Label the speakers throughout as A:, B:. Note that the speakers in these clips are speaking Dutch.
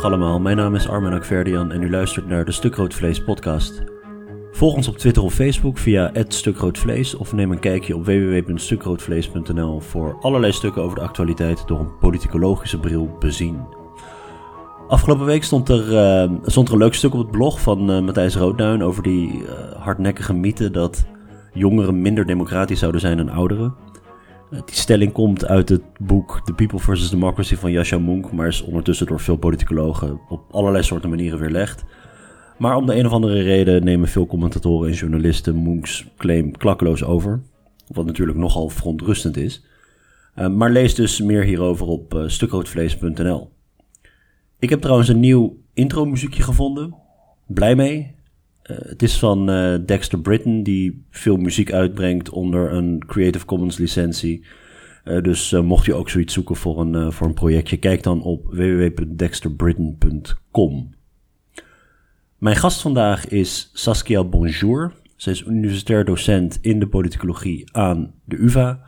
A: Dag allemaal, mijn naam is Armen Akverdian en u luistert naar de Stukrood podcast. Volg ons op Twitter of Facebook via @stukroodvlees of neem een kijkje op www.stukroodvlees.nl voor allerlei stukken over de actualiteit door een politicologische bril bezien. Afgelopen week stond er, uh, stond een leuk stuk op het blog van uh, Matthijs Roodduin over die uh, hardnekkige mythe dat jongeren minder democratisch zouden zijn dan ouderen. Die stelling komt uit het boek The People vs. Democracy van Yasha Mounk, maar is ondertussen door veel politicologen op allerlei soorten manieren weerlegd. Maar om de een of andere reden nemen veel commentatoren en journalisten Moonks claim klakkeloos over. Wat natuurlijk nogal verontrustend is. Uh, maar lees dus meer hierover op uh, stukroodvlees.nl. Ik heb trouwens een nieuw intro muziekje gevonden. Blij mee. Uh, het is van Dexter Britton, die veel muziek uitbrengt onder een Creative Commons licentie. dus mocht je ook zoiets zoeken voor een, voor een projectje, kijk dan op www.dexterbritton.com. Mijn gast vandaag is Saskia Bonjour. Zij is universitair docent in de politicologie aan de UvA.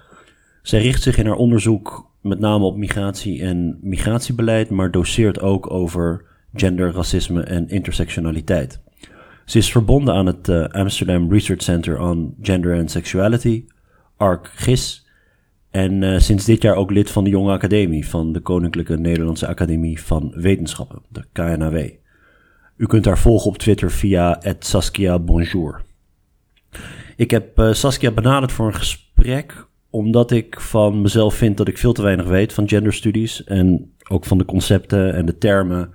A: Zij richt zich in haar onderzoek met name op migratie en migratiebeleid, maar doseert ook over gender, racisme en intersectionaliteit. Ze is verbonden aan het uh, Amsterdam Research Center on Gender and Sexuality, ARC-GIS, en uh, sinds dit jaar ook lid van de Jonge Academie van de Koninklijke Nederlandse Academie van Wetenschappen, de KNAW. U kunt haar volgen op Twitter via Saskia Bonjour. Ik heb uh, Saskia benaderd voor een gesprek omdat ik van mezelf vind dat ik veel te weinig weet van genderstudies en ook van de concepten en de termen,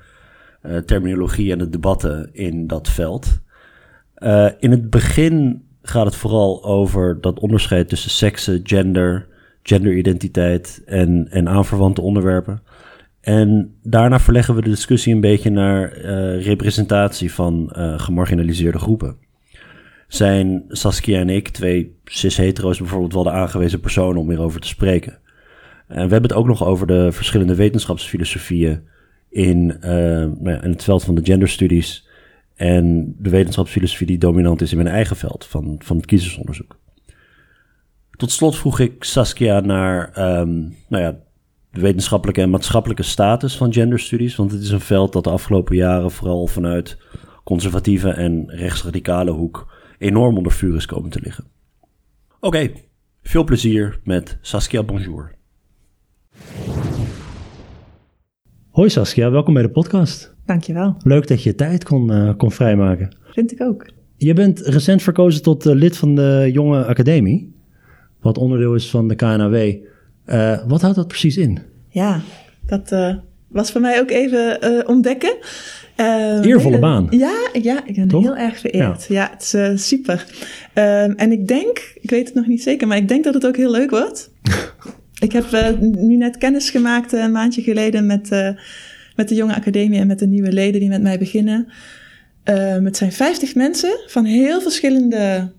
A: terminologie en de debatten in dat veld. Uh, in het begin gaat het vooral over dat onderscheid tussen seksen, gender, genderidentiteit en, en aanverwante onderwerpen. En daarna verleggen we de discussie een beetje naar uh, representatie van uh, gemarginaliseerde groepen. Zijn Saskia en ik, twee cis-hetero's, bijvoorbeeld wel de aangewezen personen om hierover te spreken. En we hebben het ook nog over de verschillende wetenschapsfilosofieën in, nou in het veld van de genderstudies en de wetenschapsfilosofie die dominant is in mijn eigen veld van, van het kiezersonderzoek. Tot slot vroeg ik Saskia naar um, nou ja, de wetenschappelijke en maatschappelijke status van genderstudies. Want het is een veld dat de afgelopen jaren vooral vanuit conservatieve en rechtsradicale hoek enorm onder vuur is komen te liggen. Oké, veel plezier met Saskia Bonjour. Hoi Saskia, welkom bij de podcast.
B: Dankjewel.
A: Leuk dat je tijd kon, uh, kon vrijmaken.
B: Vind ik ook.
A: Je bent recent verkozen tot uh, lid van de Jonge Academie, wat onderdeel is van de KNAW. Uh, wat houdt dat precies in?
B: Ja, dat was voor mij ook even ontdekken.
A: Eervolle baan.
B: Ja, ja, ik ben Toch? heel erg vereerd. Ja, ja het is super. Ehm, en ik denk, ik weet het nog niet zeker, maar ik denk dat het ook heel leuk wordt. ik heb nu net kennis gemaakt een maandje geleden met, met de Jonge Academie en met de nieuwe leden die met mij beginnen. Ehm, het zijn 50 mensen van heel verschillende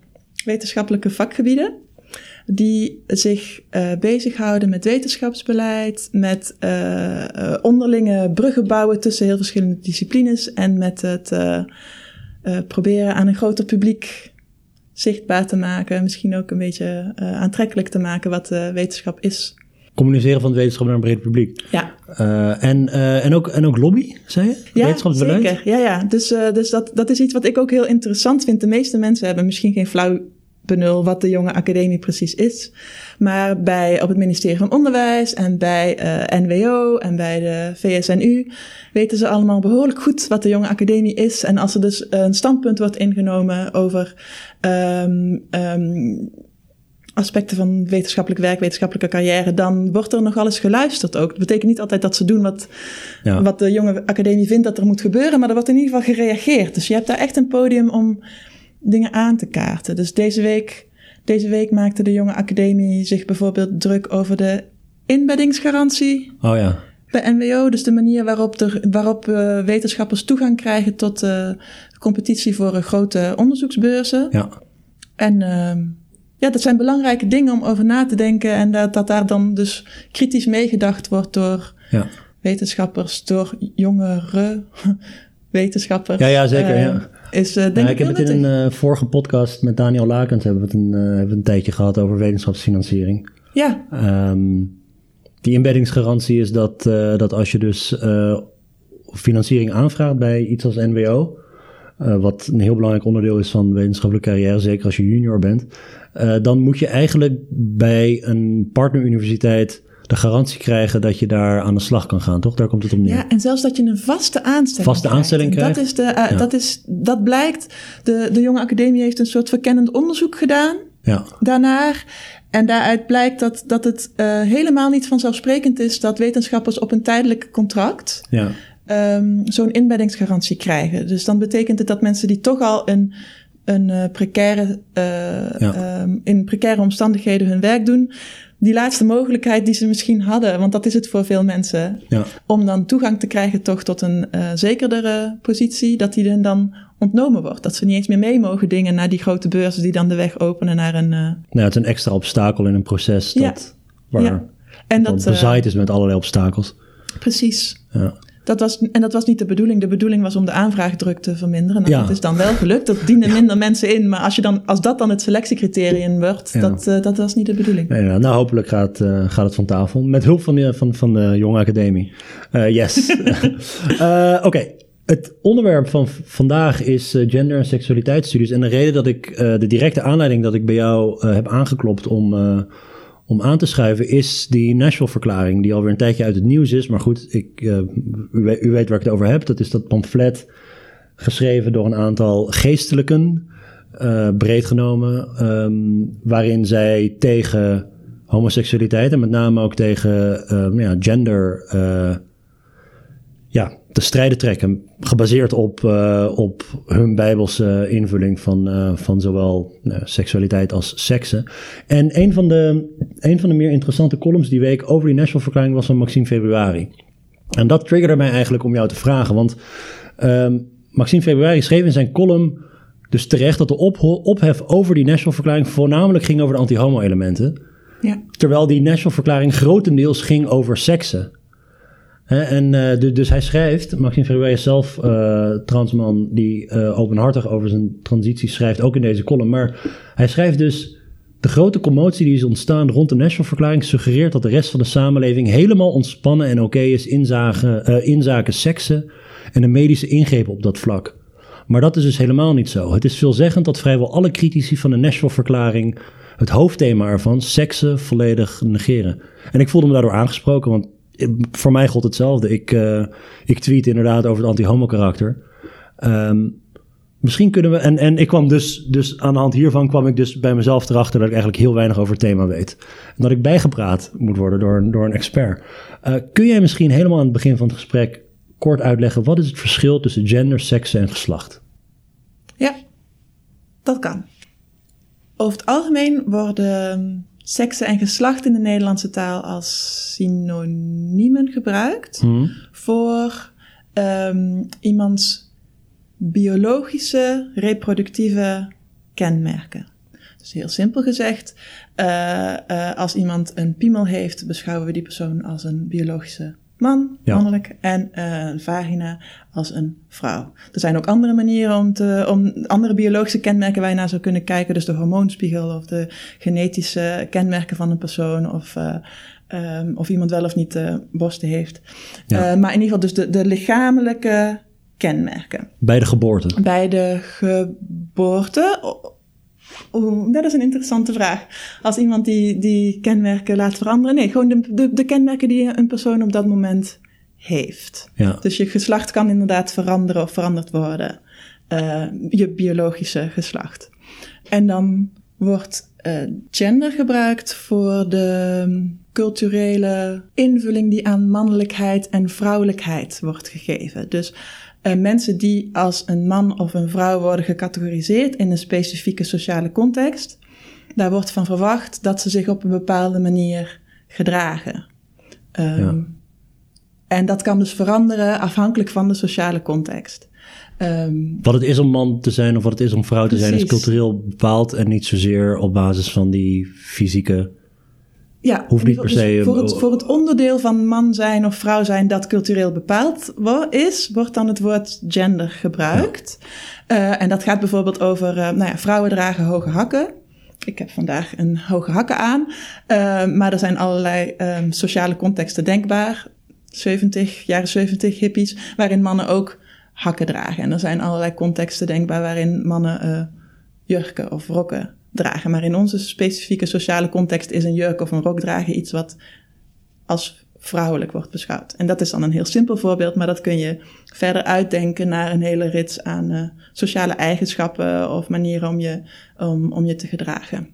B: wetenschappelijke vakgebieden die zich uh, bezighouden met wetenschapsbeleid, met uh, onderlinge bruggen bouwen tussen heel verschillende disciplines en met het proberen aan een groter publiek zichtbaar te maken, misschien ook een beetje aantrekkelijk te maken wat wetenschap is.
A: Communiceren van de wetenschap naar een breed publiek.
B: Ja.
A: en, en, ook, en ook lobby, zei je?
B: Ja, zeker. Ja, ja. Dus, dus dat, dat is iets wat ik ook heel interessant vind. De meeste mensen hebben misschien geen flauw benul wat de jonge academie precies is. Maar bij, op het ministerie van Onderwijs en bij NWO en bij de VSNU weten ze allemaal behoorlijk goed wat de jonge academie is. En als er dus een standpunt wordt ingenomen over um, um, aspecten van wetenschappelijk werk, wetenschappelijke carrière, dan wordt er nogal eens geluisterd ook. Dat betekent niet altijd dat ze doen wat, ja. wat de jonge academie vindt dat er moet gebeuren, maar er wordt in ieder geval gereageerd. Dus je hebt daar echt een podium om dingen aan te kaarten. Dus deze week, deze week maakte de Jonge Academie zich bijvoorbeeld druk over de inbeddingsgarantie.
A: Oh ja.
B: Bij NWO, dus de manier waarop, de, waarop uh, wetenschappers toegang krijgen tot uh, competitie voor uh, grote onderzoeksbeurzen.
A: Ja.
B: En ehm, ja, dat zijn belangrijke dingen om over na te denken en dat, dat daar dan dus kritisch meegedacht wordt door
A: ja.
B: wetenschappers, door jongere wetenschappers.
A: Ja, ja zeker. ja
B: is uh, denk ja,
A: ik, heb het in een uh, vorige podcast met Daniel Lakens hebben we het een, hebben we een tijdje gehad over wetenschapsfinanciering.
B: Ja.
A: Um, die inbeddingsgarantie is dat, dat als je dus financiering aanvraagt bij iets als NWO, uh, wat een heel belangrijk onderdeel is van wetenschappelijke carrière, zeker als je junior bent, uh, dan moet je eigenlijk bij een partneruniversiteit de garantie krijgen dat je daar aan de slag kan gaan, toch? Daar komt het om neer.
B: Ja, en zelfs dat je een vaste aanstelling
A: vaste aanstelling krijgt.
B: Dat, is de, uh, ja. dat, is, dat blijkt, de, de Jonge Academie heeft een soort verkennend onderzoek gedaan
A: ja.
B: daarnaar. En daaruit blijkt dat, dat het uh, helemaal niet vanzelfsprekend is dat wetenschappers op een tijdelijk contract
A: ja.
B: um, zo'n inbeddingsgarantie krijgen. Dus dan betekent het dat mensen die toch al een, een uh, precaire, uh, ja. um, in precaire omstandigheden hun werk doen, die laatste mogelijkheid die ze misschien hadden, want dat is het voor veel mensen,
A: ja.
B: om dan toegang te krijgen toch tot een uh, zekerdere positie, dat die hen dan ontnomen wordt. Dat ze niet eens meer mee mogen dingen naar die grote beurzen die dan de weg openen naar een... Uh...
A: Nou, het is een extra obstakel in een proces dat,
B: ja.
A: waar
B: ja. En dat,
A: bezaaid is met allerlei obstakels.
B: Precies.
A: Ja.
B: Dat was, en dat was niet de bedoeling. De bedoeling was om de aanvraagdruk te verminderen. Nou, ja. Dat is dan wel gelukt. Dat dienen minder mensen in. Maar als, je dan, als dat dan het selectiecriterium wordt, ja. dat, uh, dat was niet de bedoeling.
A: Nee, nou, hopelijk gaat, uh, gaat het van tafel. Met hulp van de, van, van de Jonge Academie. Uh, yes. Oké. Okay. Het onderwerp van vandaag is gender- en seksualiteitsstudies. En de reden dat ik, de directe aanleiding dat ik bij jou heb aangeklopt om om aan te schuiven is die Nashville-verklaring, die alweer een tijdje uit het nieuws is. Maar goed, ik, uh, u, weet, waar ik het over heb. Dat is dat pamflet geschreven door een aantal geestelijken, uh, breed genomen, um, waarin zij tegen homoseksualiteit en met name ook tegen uh, ja, gender ja, te strijden trekken. Gebaseerd op, uh, op hun bijbelse invulling van, uh, van zowel uh, seksualiteit als seksen. En een van, de, een van de meer interessante columns die week over die Nashville-verklaring was van Maxime Februari. En dat triggerde mij eigenlijk om jou te vragen. Want um, Maxime Februari schreef in zijn column dus terecht dat de op, ophef over die Nashville-verklaring voornamelijk ging over de anti-homo-elementen.
B: Ja.
A: Terwijl die Nashville-verklaring grotendeels ging over seksen. En uh, dus hij schrijft, Maxime Verwey is zelf uh, transman die uh, openhartig over zijn transitie schrijft, ook in deze column. Maar hij schrijft dus, de grote commotie die is ontstaan rond de Nashville-verklaring suggereert dat de rest van de samenleving helemaal ontspannen en oké is in zaken, in zaken seksen en de medische ingrepen op dat vlak. Maar dat is dus helemaal niet zo. Het is veelzeggend dat vrijwel alle critici van de Nashville-verklaring het hoofdthema ervan, seksen, volledig negeren. En ik voelde me daardoor aangesproken, want voor mij gold hetzelfde. Ik, uh, ik tweet inderdaad over het anti-homo karakter. Um, misschien kunnen we. En, en ik kwam dus, dus aan de hand hiervan kwam ik dus bij mezelf erachter dat ik eigenlijk heel weinig over het thema weet. En dat ik bijgepraat moet worden door, door een expert. Uh, kun jij misschien helemaal aan het begin van het gesprek kort uitleggen wat is het verschil tussen gender, seks en geslacht?
B: Ja, dat kan. Over het algemeen worden seksen en geslacht in de Nederlandse taal als synoniemen gebruikt
A: hmm.
B: voor um, iemands biologische reproductieve kenmerken. Dus heel simpel gezegd, uh, uh, als iemand een piemel heeft, beschouwen we die persoon als een biologische man,
A: ja.
B: mannelijk, en uh, een vagina als een vrouw. Er zijn ook andere manieren om, te, om andere biologische kenmerken waar je naar zou kunnen kijken. Dus de hormoonspiegel of de genetische kenmerken van een persoon of, uh, um, of iemand wel of niet uh, borsten heeft.
A: Ja.
B: maar in ieder geval dus de, de lichamelijke kenmerken.
A: Bij de geboorte?
B: Bij de geboorte Oeh, dat is een interessante vraag. Als iemand die, die kenmerken laat veranderen. Nee, gewoon de, de, de kenmerken die een persoon op dat moment heeft.
A: Ja.
B: Dus je geslacht kan inderdaad veranderen of veranderd worden. Uh, je biologische geslacht. En dan wordt uh, gender gebruikt voor de culturele invulling die aan mannelijkheid en vrouwelijkheid wordt gegeven. Dus uh, mensen die als een man of een vrouw worden gecategoriseerd in een specifieke sociale context, daar wordt van verwacht dat ze zich op een bepaalde manier gedragen. Um,
A: ja.
B: En dat kan dus veranderen afhankelijk van de sociale context. Um,
A: wat het is om man te zijn of wat het is om vrouw te
B: precies.
A: zijn, is cultureel bepaald en niet zozeer op basis van die fysieke.
B: Ja,
A: Hoeft niet per se.
B: Dus voor, het, voor het onderdeel van man zijn of vrouw zijn dat cultureel bepaald is, wordt dan het woord gender gebruikt. Ja. Uh, en dat gaat bijvoorbeeld over, uh, nou ja, vrouwen dragen hoge hakken. Ik heb vandaag een hoge hakken aan. Uh, maar er zijn allerlei um, sociale contexten denkbaar. 70, jaren 70 hippies, waarin mannen ook hakken dragen. En er zijn allerlei contexten denkbaar waarin mannen jurken of rokken dragen. Maar in onze specifieke sociale context is een jurk of een rok dragen iets wat als vrouwelijk wordt beschouwd. En dat is dan een heel simpel voorbeeld, maar dat kun je verder uitdenken naar een hele rits aan uh, sociale eigenschappen of manieren om je, om, om je te gedragen.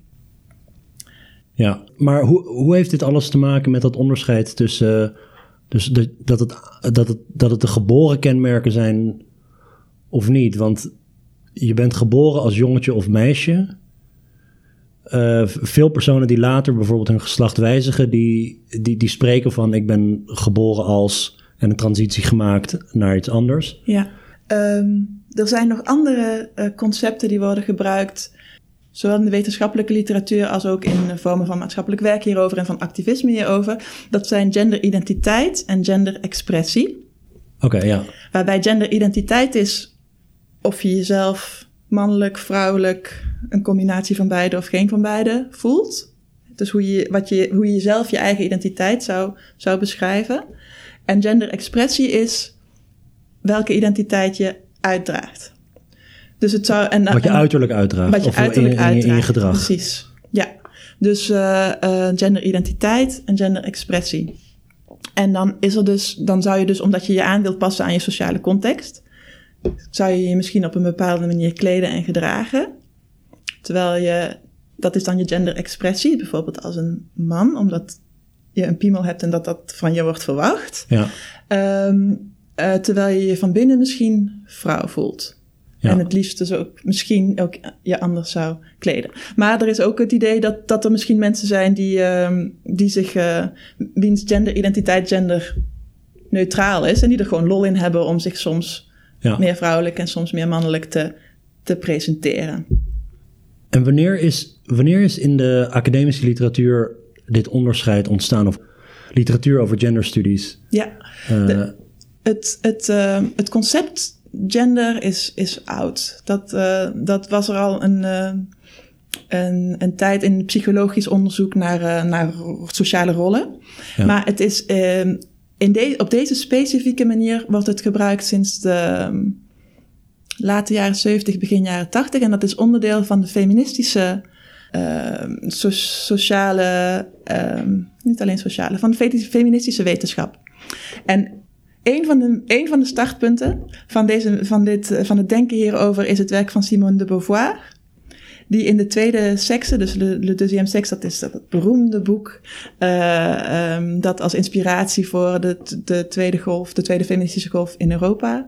A: Ja, maar hoe, hoe heeft dit alles te maken met dat onderscheid tussen dus dat, het, dat, het, dat het de geboren kenmerken zijn of niet? Want je bent geboren als jongetje of meisje. Uh, veel personen die later bijvoorbeeld hun geslacht wijzigen, die, die, die spreken van ik ben geboren als en een transitie gemaakt naar iets anders.
B: Ja, um, er zijn nog andere uh, concepten die worden gebruikt, zowel in de wetenschappelijke literatuur als ook in vormen van maatschappelijk werk hierover en van activisme hierover. Dat zijn genderidentiteit en genderexpressie.
A: Oké, ja.
B: Waarbij genderidentiteit is of je jezelf mannelijk, vrouwelijk, een combinatie van beide of geen van beide voelt. Dus hoe je, wat je, hoe je zelf je eigen identiteit zou, zou beschrijven. En genderexpressie is welke identiteit je uitdraagt. Dus het zou, en,
A: wat je uiterlijk uitdraagt.
B: Wat je
A: of
B: uiterlijk
A: in,
B: uitdraagt.
A: In je gedrag.
B: Precies. Ja. Dus uh, uh, genderidentiteit en genderexpressie. En dan is er dus, dan zou je dus, omdat je je aan wilt passen aan je sociale context, zou je je misschien op een bepaalde manier kleden en gedragen. Terwijl je, dat is dan je genderexpressie, bijvoorbeeld als een man, omdat je een piemel hebt en dat dat van je wordt verwacht.
A: Ja.
B: Um, uh, terwijl je je van binnen misschien vrouw voelt. Ja. En het liefst dus ook misschien ook je anders zou kleden. Maar er is ook het idee dat, dat er misschien mensen zijn die, uh, die zich, uh, wiens genderidentiteit gender neutraal is. En die er gewoon lol in hebben om zich soms ja. meer vrouwelijk en soms meer mannelijk te, te presenteren.
A: En wanneer is, wanneer is in de academische literatuur dit onderscheid ontstaan? Of literatuur over genderstudies?
B: Ja, de, het, het, uh, het concept gender is, is oud. Dat, uh, dat was er al een, een, een tijd in psychologisch onderzoek naar, naar sociale rollen. Ja. Maar het is, ehm, in de, op deze specifieke manier wordt het gebruikt sinds de um, late jaren 70, begin jaren 80. En dat is onderdeel van de feministische so, sociale, um, niet alleen sociale, van de feministische wetenschap. En een van, de, een van de startpunten van, deze, van, dit, van het denken hierover is het werk van Simone de Beauvoir. Die in de tweede sekse, dus Le, Le Deuxième Sexe, dat is dat beroemde boek, uh, um, dat als inspiratie voor de, de tweede golf, de tweede feministische golf in Europa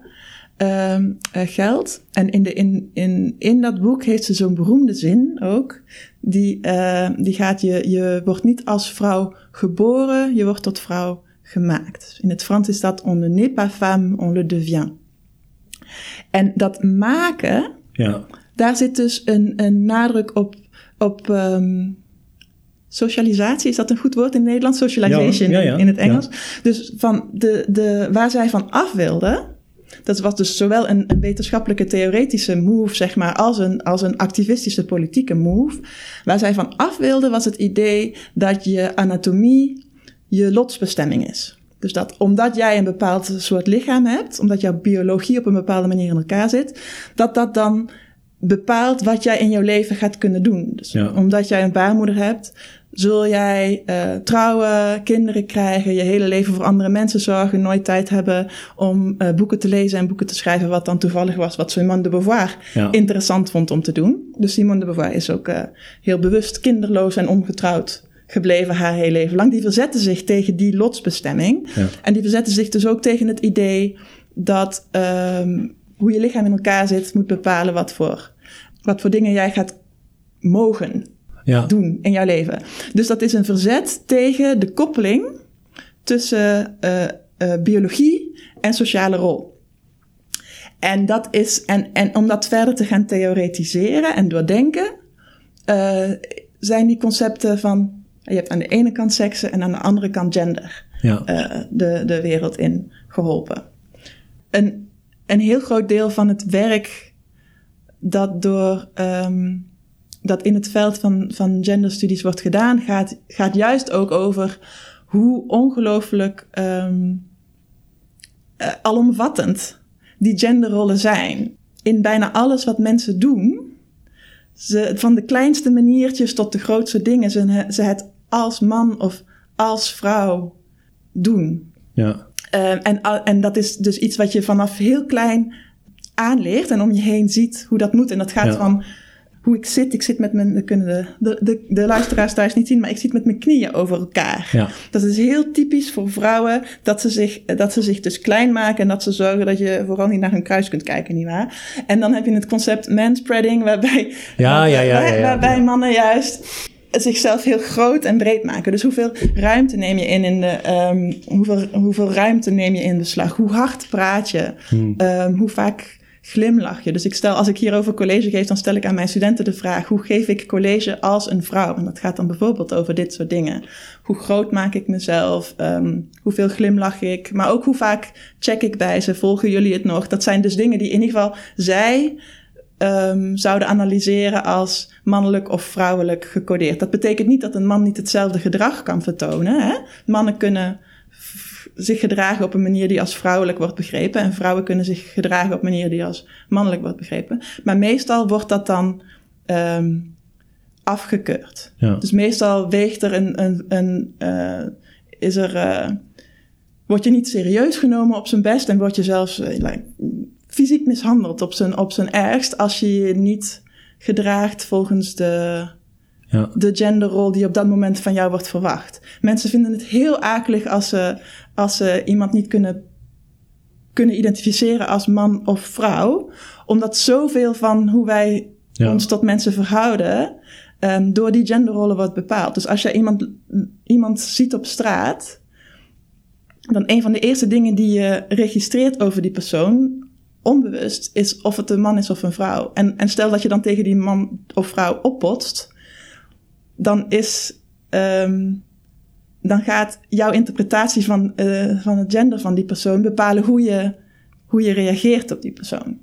B: um, uh, geldt. En in, de, in, in, in dat boek heeft ze zo'n beroemde zin ook. Die, uh, die gaat, je, je wordt niet als vrouw geboren, je wordt tot vrouw gemaakt. In het Frans is dat on ne naît pas femme, on le devient. En dat maken,
A: ja.
B: Daar zit dus een, een nadruk op, op um, socialisatie. Is dat een goed woord in Nederland? Socialization
A: ja, ja,
B: in het Engels. Dus van de, de, waar zij van af wilden, dat was dus zowel een, een, wetenschappelijke theoretische move, zeg maar, als een, als een activistische politieke move. Waar zij van af wilden was het idee dat je anatomie je lotsbestemming is. Dus dat omdat jij een bepaald soort lichaam hebt, omdat jouw biologie op een bepaalde manier in elkaar zit, dat dat dan bepaalt wat jij in jouw leven gaat kunnen doen. Dus
A: ja.
B: omdat jij een baarmoeder hebt, zul jij uh, trouwen, kinderen krijgen, je hele leven voor andere mensen zorgen, nooit tijd hebben om uh, boeken te lezen en boeken te schrijven, wat dan toevallig was wat Simone de Beauvoir
A: ja.
B: interessant vond om te doen. Dus Simone de Beauvoir is ook uh, heel bewust kinderloos en ongetrouwd gebleven haar hele leven lang. Die verzetten zich tegen die lotsbestemming.
A: Ja.
B: En die verzetten zich dus ook tegen het idee dat um, hoe je lichaam in elkaar zit, moet bepalen wat voor, wat voor dingen jij gaat mogen
A: ja.
B: doen in jouw leven. Dus dat is een verzet tegen de koppeling tussen uh, uh, biologie en sociale rol. En dat is, en, en om dat verder te gaan theoretiseren en doordenken, uh, zijn die concepten van je hebt aan de ene kant seksen en aan de andere kant gender
A: ja.
B: de, de wereld in geholpen. Een, een heel groot deel van het werk dat, door, um, dat in het veld van, van genderstudies wordt gedaan, gaat, gaat juist ook over hoe ongelooflijk um, uh, alomvattend die genderrollen zijn. In bijna alles wat mensen doen, ze, van de kleinste maniertjes tot de grootste dingen, ze, ze het als man of als vrouw doen.
A: Ja.
B: Uh, en, en dat is dus iets wat je vanaf heel klein aanleert en om je heen ziet hoe dat moet. En dat gaat ja. van hoe ik zit. Ik zit met mijn, dat kunnen de, de, de, de luisteraars thuis niet zien, maar ik zit met mijn knieën over elkaar.
A: Ja.
B: Dat is heel typisch voor vrouwen, dat ze, zich, dat ze zich dus klein maken en dat ze zorgen dat je vooral niet naar hun kruis kunt kijken, nietwaar? En dan heb je het concept manspreading, waarbij,
A: ja, ja, ja, ja, ja,
B: waarbij mannen juist zichzelf heel groot en breed maken. Dus hoeveel ruimte neem je in, in de, um, hoeveel, hoeveel ruimte neem je in beslag? Hoe hard praat je?
A: Hmm.
B: Um, hoe vaak glimlach je? Dus ik stel, als ik hierover college geef, dan stel ik aan mijn studenten de vraag: hoe geef ik college als een vrouw? En dat gaat dan bijvoorbeeld over dit soort dingen. Hoe groot maak ik mezelf? Um, hoeveel glimlach ik? Maar ook hoe vaak check ik bij ze? Volgen jullie het nog? Dat zijn dus dingen die in ieder geval zij um, zouden analyseren als mannelijk of vrouwelijk gecodeerd. Dat betekent niet dat een man niet hetzelfde gedrag kan vertonen. Hè? Mannen kunnen zich gedragen op een manier die als vrouwelijk wordt begrepen. En vrouwen kunnen zich gedragen op een manier die als mannelijk wordt begrepen. Maar meestal wordt dat dan um, afgekeurd.
A: Ja.
B: Dus meestal weegt er een. een, een uh, is er. Uh, word je niet serieus genomen op zijn best en word je zelfs uh, like, fysiek mishandeld op zijn, op zijn ergst als je je niet gedraagt volgens de,
A: ja.
B: de genderrol die op dat moment van jou wordt verwacht. Mensen vinden het heel akelig als ze, als ze iemand niet kunnen, kunnen identificeren als man of vrouw, omdat zoveel van hoe wij
A: ja.
B: ons tot mensen verhouden um, door die genderrollen wordt bepaald. Dus als je iemand, iemand ziet op straat, dan een van de eerste dingen die je registreert over die persoon, onbewust, is of het een man is of een vrouw. En, en stel dat je dan tegen die man of vrouw oppotst, dan is. Um, dan gaat jouw interpretatie van, uh, van het gender van die persoon bepalen hoe je, hoe je reageert op die persoon.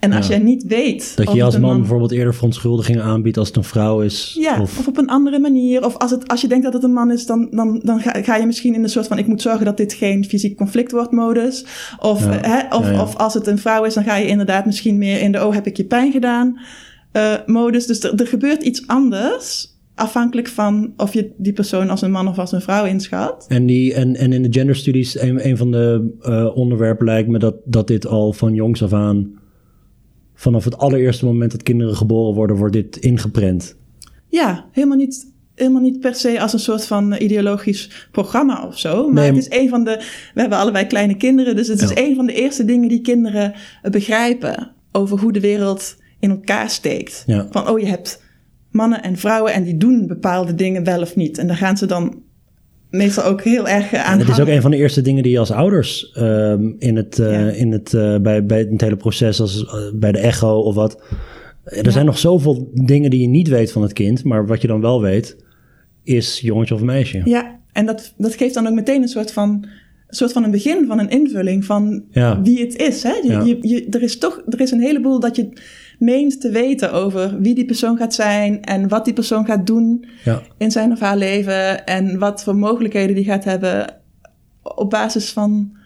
B: En als
A: Ja.
B: jij niet weet.
A: Dat je als man bijvoorbeeld eerder verontschuldigingen aanbiedt als het een vrouw is.
B: Ja,
A: of,
B: of, op een andere manier. Of als, het, als je denkt dat het een man is, dan, dan, dan ga, ga je misschien in een soort van: ik moet zorgen dat dit geen fysiek conflict wordt modus. Of,
A: Ja.
B: hè, of,
A: Ja,
B: of als het een vrouw is, dan ga je inderdaad misschien meer in de: oh, heb ik je pijn gedaan? eh, modus. Dus er, er gebeurt iets anders. Afhankelijk van of je die persoon als een man of als een vrouw inschat.
A: En, die, en, en in de genderstudies, een, een van de eh, onderwerpen lijkt me dat, dat dit al van jongs af aan, vanaf het allereerste moment dat kinderen geboren worden, wordt dit ingeprent.
B: Ja, helemaal niet, helemaal niet per se als een soort van ideologisch programma of zo. Maar
A: Nee,
B: het is een van de. We hebben allebei kleine kinderen, dus het is een van de eerste dingen die kinderen eh, begrijpen over hoe de wereld in elkaar steekt.
A: Ja.
B: Van oh, je hebt mannen en vrouwen en die doen bepaalde dingen wel of niet. En daar gaan ze dan meestal ook heel erg aan.
A: En het is ook een van de eerste dingen die je als ouders ehm, in het, eh,
B: Ja.
A: in het, eh, bij, bij het hele proces, als, eh, bij de echo of wat. Er zijn nog zoveel dingen die je niet weet van het kind, maar wat je dan wel weet, is jongetje of meisje.
B: Ja, en dat, dat geeft dan ook meteen een soort van, een soort van een begin van een invulling van
A: Ja.
B: wie het is. Hè? Je, je, je, er is toch er is een heleboel dat je meent te weten over wie die persoon gaat zijn en wat die persoon gaat doen
A: Ja.
B: in zijn of haar leven en wat voor mogelijkheden die gaat hebben op basis van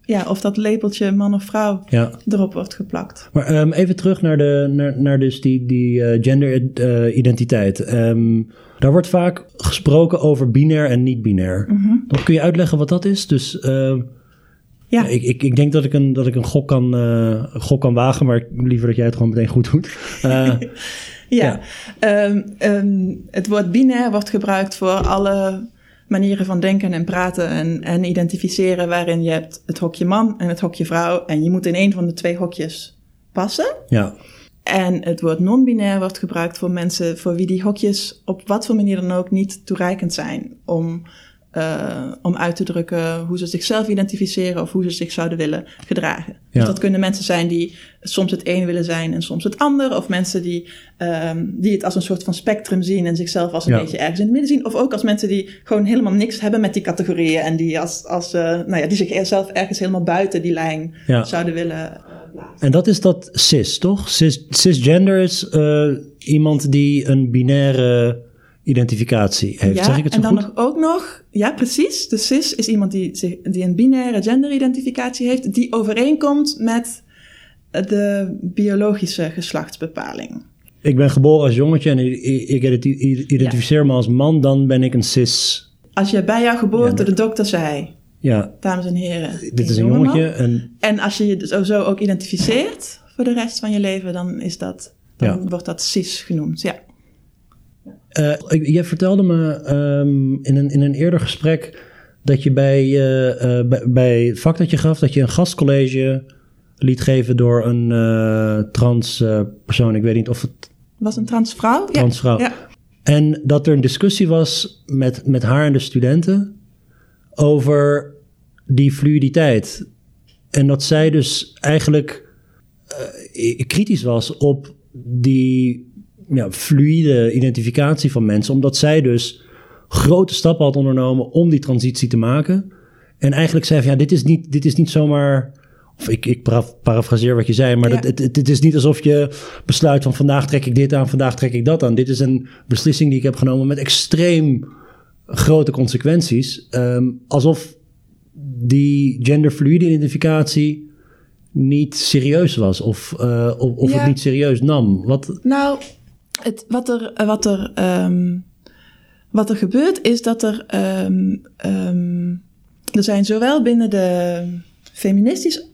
B: ja, of dat labeltje man of vrouw
A: ja.
B: erop wordt geplakt.
A: Maar ehm, even terug naar, de, naar, naar dus die, die eh, genderidentiteit. Ehm daar wordt vaak gesproken over binair en niet-binair. Dan kun je uitleggen wat dat is? Dus ehm,
B: Ja,
A: ik, ik, ik denk dat ik een, dat ik een gok, kan, eh, gok kan wagen, maar ik- liever dat jij het gewoon meteen goed doet. Eh,
B: Ja, Ehm, ehm, het woord binair wordt gebruikt voor alle manieren van denken en praten en, en identificeren waarin je hebt het hokje man en het hokje vrouw en je moet in een van de twee hokjes passen.
A: ja,
B: En het woord non-binair wordt gebruikt voor mensen voor wie die hokjes op wat voor manier dan ook niet toereikend zijn om, eh, om uit te drukken hoe ze zichzelf identificeren of hoe ze zich zouden willen gedragen.
A: Ja.
B: Dus dat kunnen mensen zijn die soms het een willen zijn en soms het ander. Of mensen die, ehm, die het als een soort van spectrum zien en zichzelf als een
A: Ja.
B: beetje ergens in het midden zien. Of ook als mensen die gewoon helemaal niks hebben met die categorieën en die, als, als, eh, nou ja, die zichzelf ergens helemaal buiten die lijn
A: Ja.
B: zouden willen
A: en dat is dat cis, toch? Cis, cisgender is eh, iemand die een binaire identificatie heeft.
B: Ja,
A: zeg ik het zo
B: en dan
A: goed?
B: ook nog, ja precies, de cis is iemand die, zich, die een binaire genderidentificatie heeft, die overeenkomt met de biologische geslachtsbepaling.
A: Ik ben geboren als jongetje en ik, ik identi- identificeer me als man, dan ben ik een cis.
B: Als je bij jouw geboorte
A: Ja,
B: de dokter zei,
A: Ja,
B: dames en heren,
A: dit is een jongetje en
B: En als je je dus zo ook identificeert voor de rest van je leven, dan, is dat, dan wordt dat cis genoemd. Ja.
A: Eh, jij vertelde me ehm, in, een, in een eerder gesprek dat je bij, eh, eh, bij, bij het vak dat je gaf, dat je een gastcollege liet geven door een trans persoon. Ik weet niet of het
B: Was een transvrouw?
A: transvrouw.
B: Ja. ja.
A: En dat er een discussie was met, met haar en de studenten over die fluiditeit. En dat zij dus eigenlijk kritisch was op die ja, fluïde identificatie van mensen, omdat zij dus grote stappen had ondernomen om die transitie te maken. En eigenlijk zei van ja, dit is niet, dit is niet zomaar. Of ik, ik para- parafraseer wat je zei, maar
B: Ja.
A: dat, het, het, het is niet alsof je besluit van vandaag trek ik dit aan, vandaag trek ik dat aan. Dit is een beslissing die ik heb genomen met extreem grote consequenties. Ehm, alsof die genderfluide identificatie niet serieus was of, eh, of, of
B: Ja.
A: het niet serieus nam. Wat,
B: Nou, het, wat, er, eh, wat, er, ehm, wat er gebeurt is dat er. ehm, ehm, er zijn zowel binnen de feministisch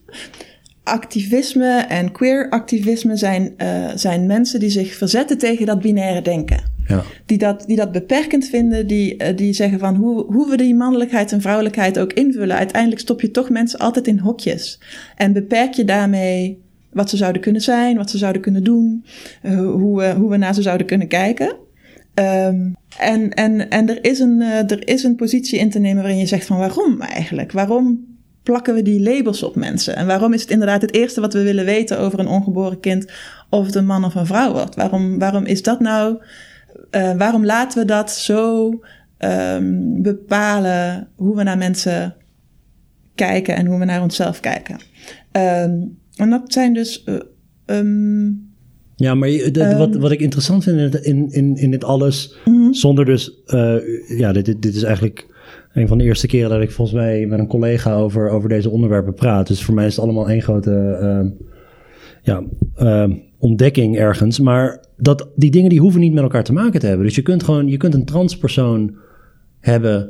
B: activisme en queer activisme zijn, eh, zijn mensen die zich verzetten tegen dat binaire denken.
A: ja.
B: Die dat, die dat beperkend vinden, die, eh, die zeggen van hoe, hoe we die mannelijkheid en vrouwelijkheid ook invullen. Uiteindelijk stop je toch mensen altijd in hokjes. En beperk je daarmee wat ze zouden kunnen zijn, wat ze zouden kunnen doen, eh, hoe, hoe we naar ze zouden kunnen kijken. Ehm, en en, en er, is een, eh, er is een positie in te nemen waarin je zegt van waarom eigenlijk? Waarom plakken we die labels op mensen? En waarom is het inderdaad het eerste wat we willen weten over een ongeboren kind of het een man of een vrouw wordt? Waarom, waarom is dat nou eh, waarom laten we dat zo ehm, bepalen hoe we naar mensen kijken en hoe we naar onszelf kijken? Ehm, en dat zijn dus. eh, ehm,
A: Ja, maar je- de- wat, wat ik interessant vind in, in, in, in dit alles,
B: Mhm.
A: zonder dus, eh, ja, dit, dit, dit is eigenlijk een van de eerste keren dat ik volgens mij met een collega over, over deze onderwerpen praat. Dus voor mij is het allemaal één grote, ehm, ja, ehm, ontdekking ergens. Maar dat, die dingen die hoeven niet met elkaar te maken te hebben. Dus je kunt gewoon, je kunt een transpersoon hebben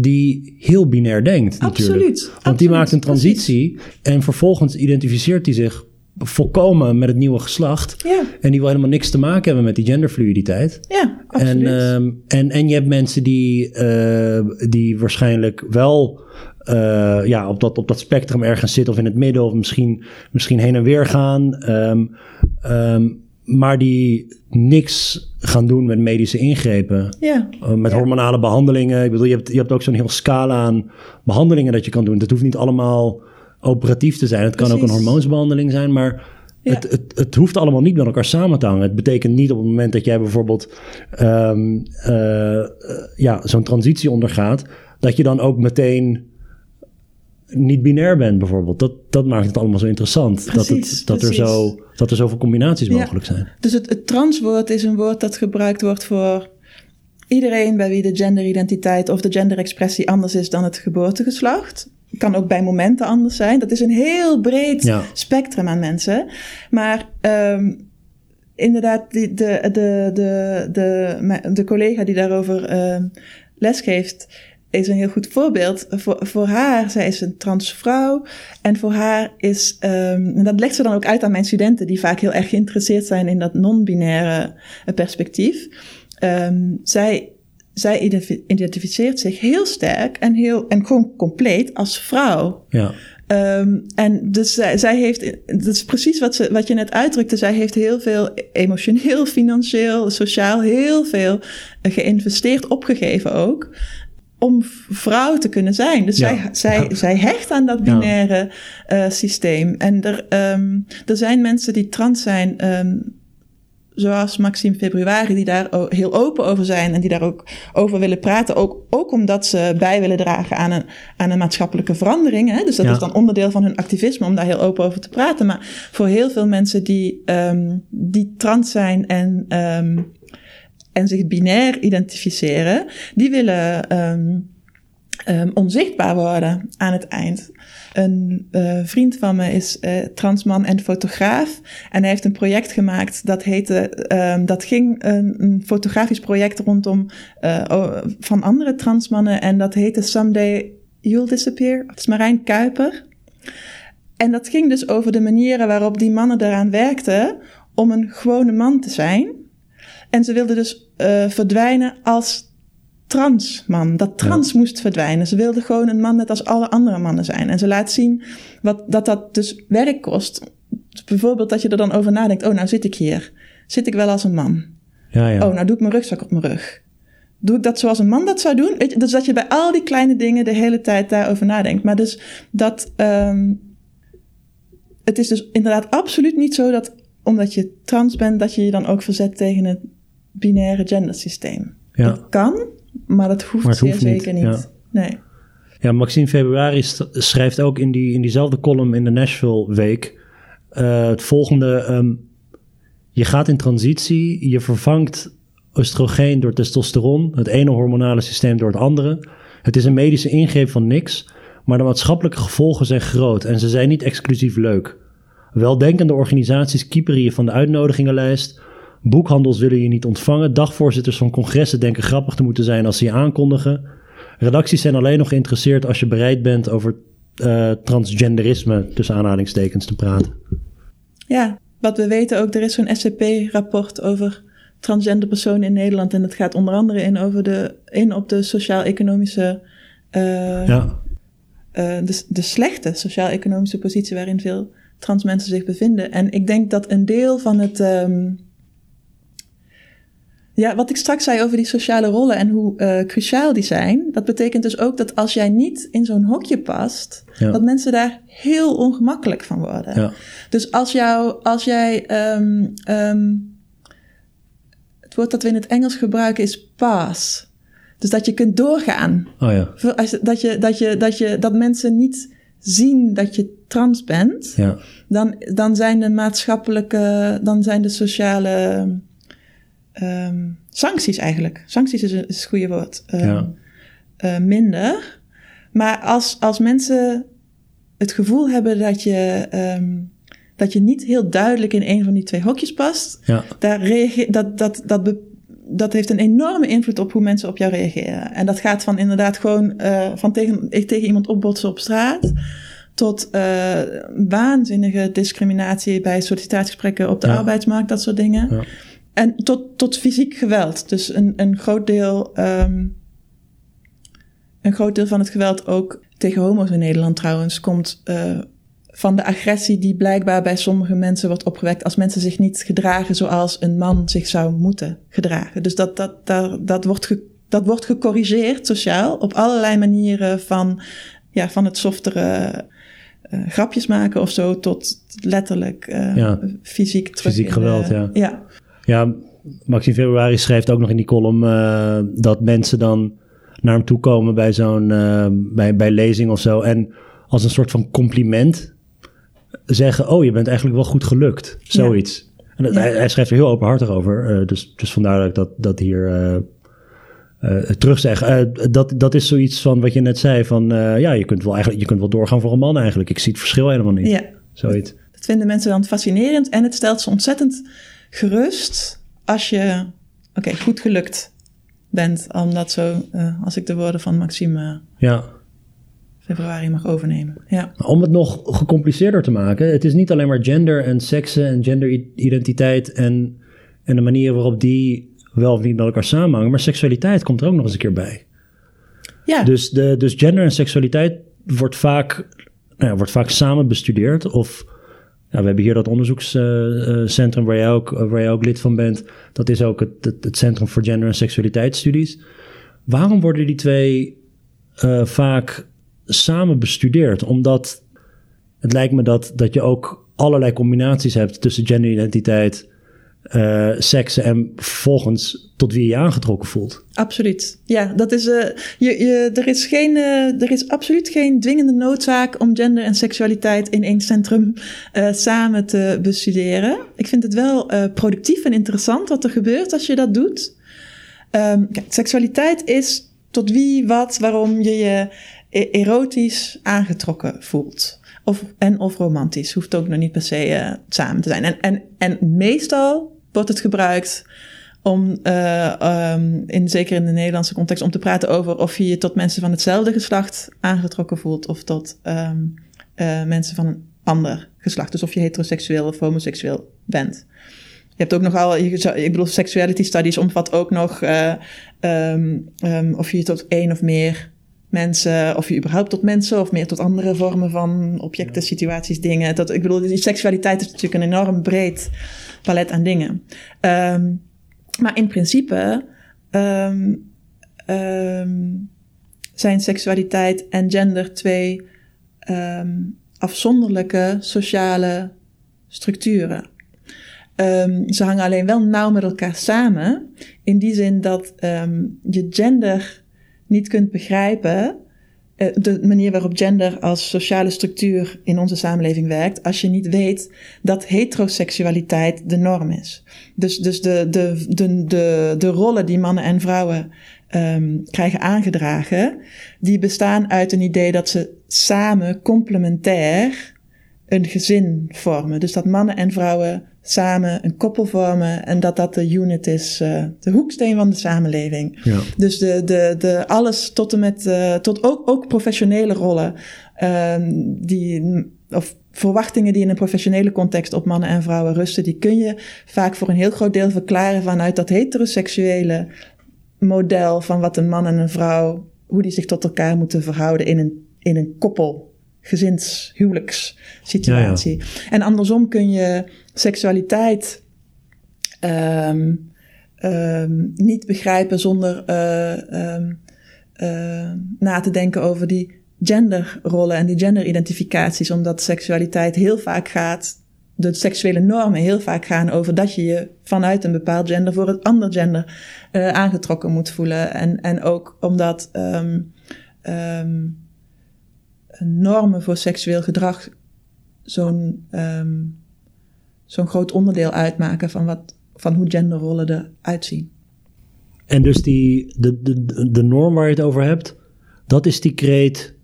A: die heel binair denkt natuurlijk.
B: Absoluut,
A: Want die maakt een transitie en vervolgens identificeert hij zich volkomen met het nieuwe geslacht.
B: ja,
A: En die wil helemaal niks te maken hebben met die genderfluiditeit.
B: ja, absoluut.
A: En, ehm, en, en je hebt mensen die, eh, die waarschijnlijk wel eh, ja, op, dat, op dat spectrum ergens zitten of in het midden of misschien, misschien heen en weer gaan. ehm, maar die niks gaan doen met medische ingrepen.
B: ja,
A: Uh, met
B: Ja.
A: hormonale behandelingen. Ik bedoel, je hebt, je hebt ook zo'n heel scala aan behandelingen dat je kan doen. Dat hoeft niet allemaal operatief te zijn. Het kan ook een hormoonsbehandeling zijn, maar
B: Ja.
A: het, het, het hoeft allemaal niet met elkaar samen te hangen. Het betekent niet op het moment dat jij bijvoorbeeld ehm, eh, eh, ja, zo'n transitie ondergaat, dat je dan ook meteen niet binair bent bijvoorbeeld. Dat, dat maakt het allemaal zo interessant. dat, het, dat, er zo, dat er zoveel combinaties
B: Ja.
A: mogelijk zijn.
B: Dus het, het transwoord is een woord dat gebruikt wordt voor iedereen bij wie de genderidentiteit of de genderexpressie anders is dan het geboortegeslacht. Kan ook bij momenten anders zijn. Dat is een heel breed
A: Ja.
B: spectrum aan mensen. Maar ehm, inderdaad, de, de, de, de, de, collega die daarover ehm, lesgeeft, is een heel goed voorbeeld. Voor, voor haar, zij is een transvrouw. En voor haar is, um, en dat legt ze dan ook uit aan mijn studenten, die vaak heel erg geïnteresseerd zijn in dat non-binaire uh, perspectief. Um, zij, zij identificeert zich heel sterk en, heel, en gewoon compleet als vrouw.
A: Ja.
B: Um, en dus zij, zij heeft, dat is precies wat, ze, wat je net uitdrukte, zij heeft heel veel emotioneel, financieel, sociaal, heel veel geïnvesteerd, opgegeven ook om vrouw te kunnen zijn. Dus ja. zij, zij, ja. zij hecht aan dat binaire ja. uh, systeem. En er, um, er zijn mensen die trans zijn, um, zoals Maxime Februari, die daar heel open over zijn en die daar ook over willen praten. Ook, ook omdat ze bij willen dragen aan een, aan een maatschappelijke verandering. Hè? Dus dat is dan onderdeel van hun activisme om daar heel open over te praten. Maar voor heel veel mensen die, um, die trans zijn en en zich binair identificeren, die willen um, um, onzichtbaar worden aan het eind. Een uh, vriend van me is uh, transman en fotograaf. En hij heeft een project gemaakt dat heette. Um, dat ging een, een, fotografisch project rondom uh, van andere transmannen. En dat heette Someday You'll Disappear. Het is Marijn Kuiper. En dat ging dus over de manieren waarop die mannen eraan werkten om een gewone man te zijn. En ze wilden dus uh, verdwijnen als transman. Dat trans ja. moest verdwijnen. Ze wilden gewoon een man net als alle andere mannen zijn. En ze laat zien wat, dat dat dus werk kost. bijvoorbeeld dat je er dan over nadenkt. Oh, nou zit ik hier. Zit ik wel als een man?
A: Ja, ja.
B: Oh, nou doe ik mijn rugzak op mijn rug. Doe ik dat zoals een man dat zou doen? Weet je, dus dat je bij al die kleine dingen de hele tijd daarover nadenkt. Maar dus dat... Um, het is dus inderdaad absoluut niet zo dat omdat je trans bent, dat je je dan ook verzet tegen het binaire gendersysteem. Ja. Dat kan, maar dat hoeft maar zeer hoeft zeker niet. niet. Ja. Nee.
A: Ja, Maxime Februari schrijft ook in, die, in diezelfde column in de Nashville Week uh, het volgende. Um, je gaat in transitie, je vervangt oestrogeen door testosteron, het ene hormonale systeem door het andere. Het is een medische ingreep van niks, maar de maatschappelijke gevolgen zijn groot en ze zijn niet exclusief leuk. Weldenkende organisaties kieperen je van de uitnodigingenlijst. Boekhandels willen je niet ontvangen. Dagvoorzitters van congressen denken grappig te moeten zijn als ze je aankondigen. Redacties zijn alleen nog geïnteresseerd als je bereid bent over uh, transgenderisme tussen aanhalingstekens te praten.
B: Ja, wat we weten ook, er is zo'n SCP-rapport over transgender personen in Nederland. En dat gaat onder andere in, over de, in op de sociaal-economische. Uh, ja. Uh, de, de slechte sociaal-economische positie waarin veel trans mensen zich bevinden. En ik denk dat een deel van het. Um, ja, wat ik straks zei over die sociale rollen en hoe uh, cruciaal die zijn, dat betekent dus ook dat als jij niet in zo'n hokje past, ja. dat mensen daar heel ongemakkelijk van worden. Ja. Dus als, jou, als jij. Um, um, het woord dat we in het Engels gebruiken is pass. Dus dat je kunt doorgaan.
A: Oh ja.
B: Dat, je, dat, je, dat, je, dat mensen niet zien dat je trans bent,
A: ja.
B: dan, dan zijn de maatschappelijke, dan zijn de sociale um, sancties eigenlijk. Sancties is, een, is het goede woord. Um, ja. uh, minder. Maar als, als mensen het gevoel hebben dat je, um, dat je niet heel duidelijk in een van die twee hokjes past,
A: ja.
B: daar reageer, dat, dat, dat, dat heeft een enorme invloed op hoe mensen op jou reageren. En dat gaat van inderdaad gewoon uh, van tegen, tegen iemand opbotsen op straat tot uh, waanzinnige discriminatie bij sollicitatiegesprekken op de arbeidsmarkt, dat soort dingen. Ja. En tot, tot fysiek geweld. Dus een, een groot deel. Um, een groot deel van het geweld ook tegen homo's in Nederland trouwens komt uh, van de agressie die blijkbaar bij sommige mensen wordt opgewekt als mensen zich niet gedragen zoals een man zich zou moeten gedragen. Dus dat, dat, dat, dat, wordt, ge, dat wordt gecorrigeerd sociaal op allerlei manieren van, ja, van het softere uh, grapjes maken of zo, tot letterlijk uh, ja. fysiek terug.
A: Fysiek geweld, ja.
B: ja.
A: Ja, Maxime Februari schrijft ook nog in die column uh, dat mensen dan naar hem toe komen bij zo'n bij, bij lezing of zo. En als een soort van compliment zeggen: Oh, je bent eigenlijk wel goed gelukt. Zoiets. Ja. En ja. hij, hij, schrijft er heel openhartig over. dus, dus vandaar dat ik dat, dat hier. Uh, dat, dat is zoiets van wat je net zei: van ja, je kunt, wel eigenlijk, je kunt wel doorgaan voor een man eigenlijk. Ik zie het verschil helemaal niet.
B: Ja.
A: Zoiets.
B: Dat vinden mensen dan fascinerend en het stelt ze ontzettend gerust als je, oké, okay, goed gelukt bent. Omdat zo, als ik de woorden van Maxime
A: ja.
B: februari mag overnemen. Ja.
A: Om het nog gecompliceerder te maken: het is niet alleen maar gender en seksen en genderidentiteit en, en de manier waarop die wel of niet met elkaar samenhangen. Maar seksualiteit komt er ook nog eens een keer bij.
B: Ja.
A: Dus, de, dus gender en seksualiteit wordt vaak, nou ja, wordt vaak samen bestudeerd. Of ja, we hebben hier dat onderzoekscentrum waar, jij ook, waar jij ook lid van bent. Dat is ook het, het, Centrum voor Gender en Seksualiteitsstudies. Waarom worden die twee uh, vaak samen bestudeerd? Omdat het lijkt me dat, dat je ook allerlei combinaties hebt tussen genderidentiteit uh, seksen en vervolgens tot wie je je aangetrokken voelt.
B: Absoluut. Ja, dat is, uh, je, je, er, is geen, uh, er is absoluut geen dwingende noodzaak om gender en seksualiteit in één centrum samen te bestuderen. Ik vind het wel productief en interessant wat er gebeurt als je dat doet. Um, kijk, seksualiteit is tot wie, wat, waarom je je e-, erotisch aangetrokken voelt. Of, en of romantisch. Hoeft ook nog niet per se uh, samen te zijn. En, en, en meestal wordt het gebruikt om, uh, um, in, zeker in de Nederlandse context, om te praten over of je je tot mensen van hetzelfde geslacht aangetrokken voelt of tot um, uh, mensen van een ander geslacht. Dus of je heteroseksueel of homoseksueel bent. Je hebt ook nogal, ik bedoel, sexuality studies omvat ook nog um, um, of je tot één of meer mensen, of je überhaupt tot mensen of meer tot andere vormen van objecten, situaties, dingen. Dat, ik bedoel, die seksualiteit is natuurlijk een enorm breed palet aan dingen. Um, maar in principe um, um, zijn seksualiteit en gender twee afzonderlijke sociale structuren. ze hangen alleen wel nauw met elkaar samen, in die zin dat je gender niet kunt begrijpen eh, de manier waarop gender als sociale structuur in onze samenleving werkt, als je niet weet dat heteroseksualiteit de norm is. Dus, dus de, de, de, de, de rollen die mannen en vrouwen um, krijgen aangedragen, die bestaan uit een idee dat ze samen complementair een gezin vormen. Dus dat mannen en vrouwen samen een koppel vormen en dat dat de unit is, uh, de hoeksteen van de samenleving. Ja. Dus de, de, de, alles tot en met, uh, tot ook, ook professionele rollen, uh, die, of verwachtingen die in een professionele context op mannen en vrouwen rusten, die kun je vaak voor een heel groot deel verklaren vanuit dat heteroseksuele model van wat een man en een vrouw, hoe die zich tot elkaar moeten verhouden in een, in een koppel gezins, huwelijkssituatie. Ja, ja. En andersom kun je seksualiteit um, um, niet begrijpen zonder uh, um, uh, na te denken over die genderrollen en die genderidentificaties, omdat seksualiteit heel vaak gaat, de seksuele normen heel vaak gaan over dat je je vanuit een bepaald gender voor het ander gender uh, aangetrokken moet voelen. En, en ook omdat um, normen voor seksueel gedrag zo'n um, zo'n groot onderdeel uitmaken van, wat, van hoe genderrollen eruit zien.
A: En dus die, de, de, de norm waar je het over hebt, dat is die kreet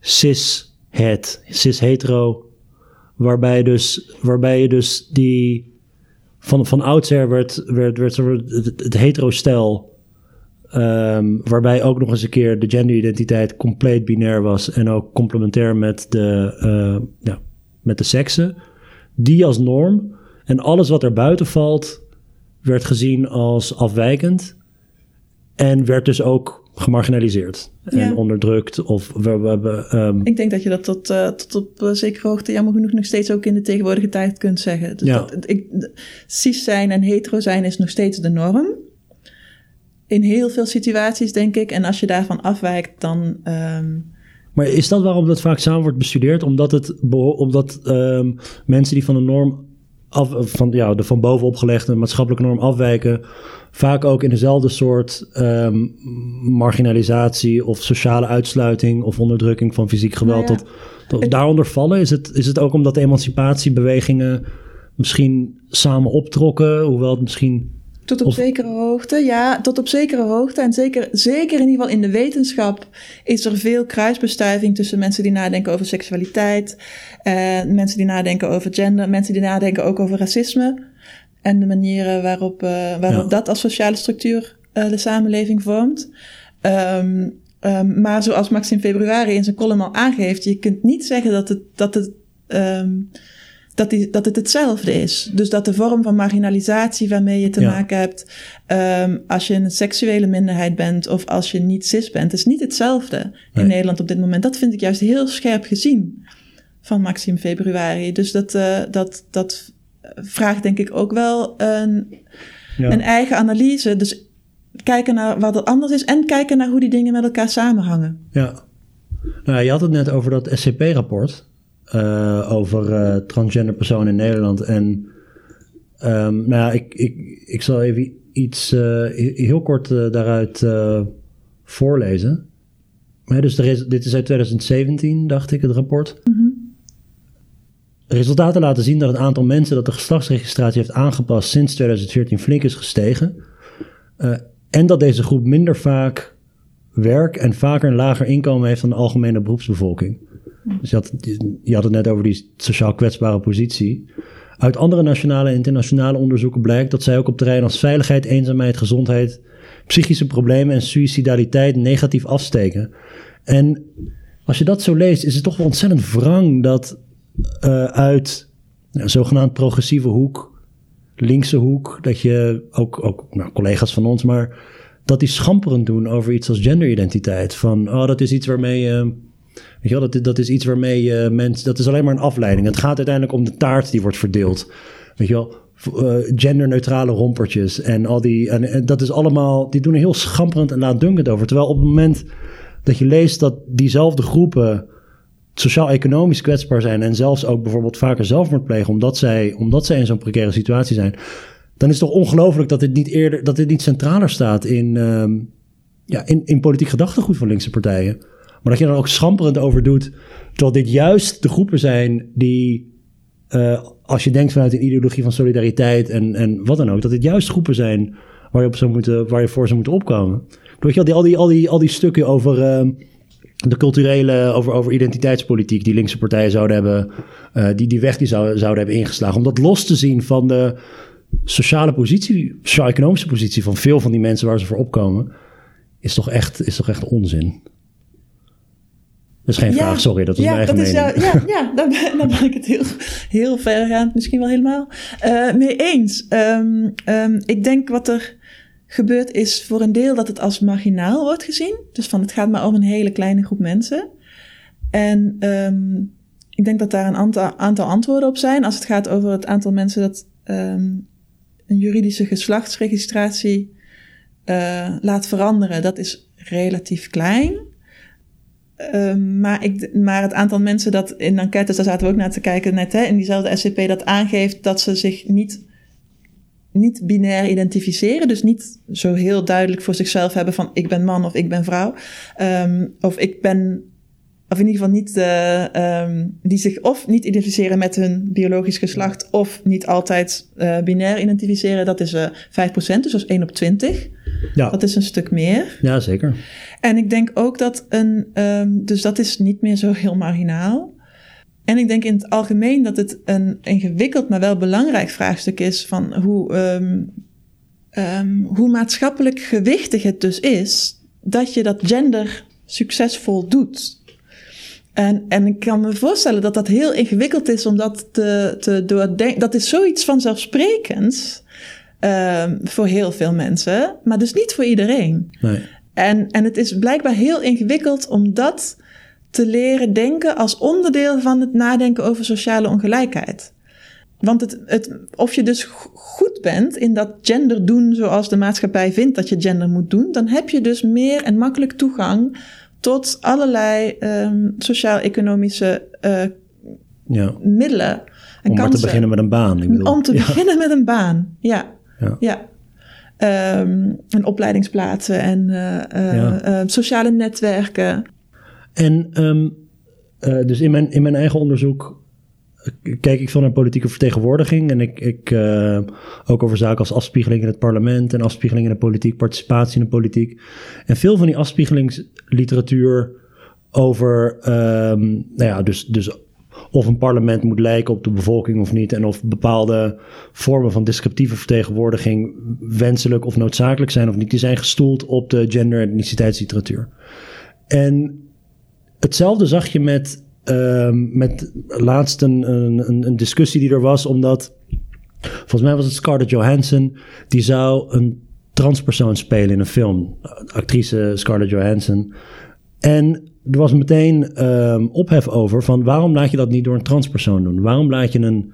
A: cis-het, cis-hetero, waarbij, dus, waarbij je dus die van, van oudsher werd, werd, werd, het, het hetero-stijl Um, waarbij ook nog eens een keer de genderidentiteit compleet binair was en ook complementair met de, uh, ja, met de seksen. Die als norm. En alles wat er buiten valt, werd gezien als afwijkend. En werd dus ook gemarginaliseerd en onderdrukt. Of we, we, um...
B: Ik denk dat je dat tot, uh, tot op uh, zekere hoogte, jammer genoeg, nog steeds ook in de tegenwoordige tijd kunt zeggen. Dus
A: ja.
B: dat, ik, cis zijn en hetero zijn is nog steeds de norm in heel veel situaties, denk ik. En als je daarvan afwijkt, dan. Um...
A: Maar is dat waarom dat vaak samen wordt bestudeerd? Omdat, het, omdat um, mensen die van de norm af, van, ja, de van boven opgelegde maatschappelijke norm afwijken, vaak ook in dezelfde soort um, marginalisatie of sociale uitsluiting of onderdrukking van fysiek geweld nou ja, tot, tot daaronder vallen? Is het, is het ook omdat de emancipatiebewegingen misschien samen optrokken, hoewel het misschien
B: tot op zekere hoogte, ja, tot op zekere hoogte. En zeker, zeker in ieder geval in de wetenschap is er veel kruisbestuiving tussen mensen die nadenken over seksualiteit, uh, mensen die nadenken over gender, mensen die nadenken ook over racisme. En de manieren waarop, uh, waarop dat als sociale structuur uh, de samenleving vormt. Um, um, maar zoals Max in februari in zijn column al aangeeft, je kunt niet zeggen dat het, dat het um, dat, die, dat het hetzelfde is. Dus dat de vorm van marginalisatie waarmee je te maken hebt, um, als je een seksuele minderheid bent of als je niet cis bent, is niet hetzelfde in Nederland op dit moment. Dat vind ik juist heel scherp gezien van Maxime Februari. Dus dat, uh, dat, dat vraagt denk ik ook wel een, ja. een eigen analyse. Dus kijken naar wat er anders is en kijken naar hoe die dingen met elkaar samenhangen.
A: Ja. Nou, je had het net over dat SCP-rapport. Uh, over uh, transgender personen in Nederland. En um, nou ja, ik, ik, ik zal even iets uh, heel kort daaruit voorlezen. Dus er is, dit is uit 2017, dacht ik, het rapport.
B: Mm -hmm.
A: Resultaten laten zien dat het aantal mensen dat de geslachtsregistratie heeft aangepast sinds 2014 flink is gestegen. En dat deze groep minder vaak werk en vaker een lager inkomen heeft dan de algemene beroepsbevolking. Dus je had, het net over die sociaal kwetsbare positie. Uit andere nationale en internationale onderzoeken blijkt dat zij ook op terrein als veiligheid, eenzaamheid, gezondheid, psychische problemen en suicidaliteit negatief afsteken. En als je dat zo leest, is het toch wel ontzettend wrang dat uh, uit nou, zogenaamd progressieve hoek, linkse hoek, dat je ook, ook nou, collega's van ons, maar dat die schamperend doen over iets als genderidentiteit. Van, oh, dat is iets waarmee je. Weet dat, dat is iets waarmee je mensen. Dat is alleen maar een afleiding. Het gaat uiteindelijk om de taart die wordt verdeeld. Weet je wel, uh, genderneutrale rompertjes en al die. En, dat is allemaal. Die doen er heel schamperend en laatdunkend over. Terwijl op het moment dat je leest dat diezelfde groepen sociaal-economisch kwetsbaar zijn en zelfs ook bijvoorbeeld vaker zelfmoord plegen omdat zij, omdat zij in zo'n precaire situatie zijn, dan is het toch ongelooflijk dat dit niet eerder, dat dit niet centraler staat in, um, ja, in, in politiek gedachtegoed van linkse partijen. Maar dat je dan ook schamperend over doet, terwijl dit juist de groepen zijn die, uh, als je denkt vanuit een ideologie van solidariteit en, en wat dan ook, dat dit juist groepen zijn waar je, op zou moeten, waar je voor zou moeten opkomen. Weet je die, al, die, al, die, al die stukken over uh, de culturele, over, over identiteitspolitiek die linkse partijen zouden hebben, uh, die die weg die zou, zouden hebben ingeslagen. Om dat los te zien van de sociale positie, sociaal-economische positie van veel van die mensen waar ze voor opkomen, is toch echt, is toch echt onzin. Dat is geen vraag, sorry, dat was
B: ja,
A: mijn eigen
B: dat. Is, ja, ja, ja daar, ben, daar ben ik het heel, heel vergaand, misschien wel helemaal uh, mee eens. Um, um, ik denk wat er gebeurt is voor een deel dat het als marginaal wordt gezien. Dus van het gaat maar om een hele kleine groep mensen. En um, ik denk dat daar een aantal, aantal antwoorden op zijn. Als het gaat over het aantal mensen dat um, een juridische geslachtsregistratie uh, laat veranderen, dat is relatief klein. Uh, maar, ik, maar het aantal mensen dat in enquêtes, daar zaten we ook naar te kijken net, hè, in diezelfde SCP, dat aangeeft dat ze zich niet niet binair identificeren. Dus niet zo heel duidelijk voor zichzelf hebben van ik ben man of ik ben vrouw. Um, of ik ben, of in ieder geval niet de, um, die zich of niet identificeren met hun biologisch geslacht of niet altijd uh, binair identificeren. Dat is uh, 5%, dus dat is 1 op 20.
A: Ja.
B: Dat is een stuk meer.
A: Ja, zeker.
B: En ik denk ook dat een, um, dus dat is niet meer zo heel marginaal. En ik denk in het algemeen dat het een ingewikkeld, maar wel belangrijk vraagstuk is van hoe, um, hoe maatschappelijk gewichtig het dus is dat je dat gender succesvol doet. En, en ik kan me voorstellen dat dat heel ingewikkeld is om dat te, te doordenken. Dat is zoiets vanzelfsprekends um, voor heel veel mensen, maar dus niet voor iedereen.
A: Nee.
B: En, en het is blijkbaar heel ingewikkeld om dat te leren denken als onderdeel van het nadenken over sociale ongelijkheid. Want het, het, of je dus goed bent in dat gender doen zoals de maatschappij vindt dat je gender moet doen, dan heb je dus meer en makkelijk toegang tot allerlei um, sociaal-economische uh,
A: ja.
B: middelen. En
A: Om maar te beginnen met een baan. Ik bedoel.
B: Om te
A: ja.
B: beginnen met een baan, ja.
A: Ja.
B: ja. Um, en opleidingsplaatsen en uh, uh,
A: Ja.
B: uh, sociale netwerken.
A: En um, uh, dus in mijn, in mijn eigen onderzoek kijk ik veel naar politieke vertegenwoordiging. En ik, ik uh, ook over zaken als afspiegeling in het parlement en afspiegeling in de politiek, participatie in de politiek. En veel van die afspiegelingsliteratuur over, um, nou ja, dus, dus of een parlement moet lijken op de bevolking of niet. En of bepaalde vormen van descriptieve vertegenwoordiging wenselijk of noodzakelijk zijn of niet. Die zijn gestoeld op de gender- en etniciteitsliteratuur. En hetzelfde zag je met, met laatst een, een, een, discussie die er was, omdat volgens mij was het Scarlett Johansson, die zou een transpersoon spelen in een film. Actrice Scarlett Johansson. En er was meteen um, ophef over van waarom laat je dat niet door een transpersoon doen? Waarom laat je een,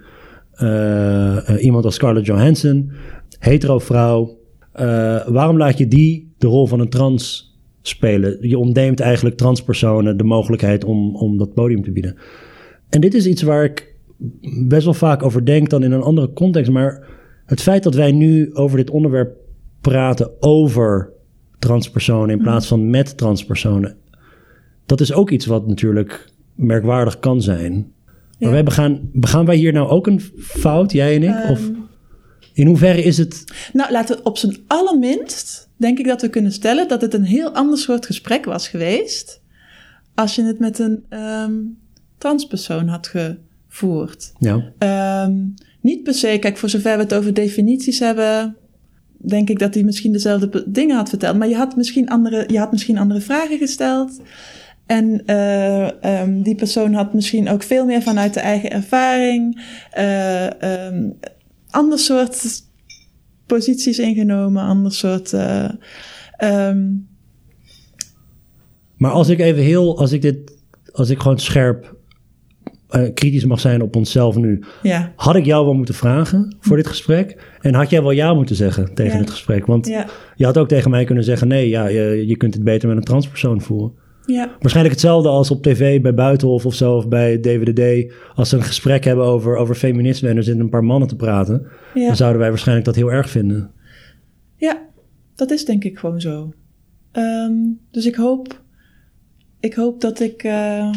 A: uh, uh, iemand als Scarlett Johansson, hetero vrouw, uh, waarom laat je die de rol van een trans spelen. Je ontneemt eigenlijk transpersonen de mogelijkheid om, om dat podium te bieden. En dit is iets waar ik best wel vaak over denk dan in een andere context. Maar het feit dat wij nu over dit onderwerp praten over transpersonen in plaats van met transpersonen. Dat is ook iets wat natuurlijk merkwaardig kan zijn. Maar
B: Ja.
A: wij begaan, begaan wij hier nou ook een fout, jij en ik?
B: Ehm,
A: of, In hoeverre is het...
B: Nou, laten we op zijn allerminst, denk ik dat we kunnen stellen dat het een heel ander soort gesprek was geweest. als je het met een ehm, transpersoon had gevoerd.
A: Ja.
B: Ehm, niet per se, kijk, voor zover we het over definities hebben, denk ik dat hij misschien dezelfde dingen had verteld. Maar je had misschien andere, je had misschien andere vragen gesteld. En eh, ehm, die persoon had misschien ook veel meer vanuit de eigen ervaring. eh ehm, ander soort posities ingenomen, ander soort. eh, ehm,
A: Maar als ik even heel, als ik dit, als ik gewoon scherp eh, kritisch mag zijn op onszelf nu,
B: ja,
A: had ik jou wel moeten vragen voor dit gesprek? En had jij wel ja moeten zeggen tegen
B: Ja.
A: het gesprek? Want
B: ja,
A: je had ook tegen mij kunnen zeggen, nee, ja, je, je kunt het beter met een transpersoon voeren.
B: Ja,
A: Waarschijnlijk hetzelfde als op tv bij Buitenhof of zo, of bij DWDD. Als ze een gesprek hebben over, over feminisme en er zitten een paar mannen te praten,
B: ja.
A: dan zouden wij waarschijnlijk dat heel erg vinden.
B: Ja, dat is denk ik gewoon zo. Ehm, dus ik hoop, ik hoop dat ik eh,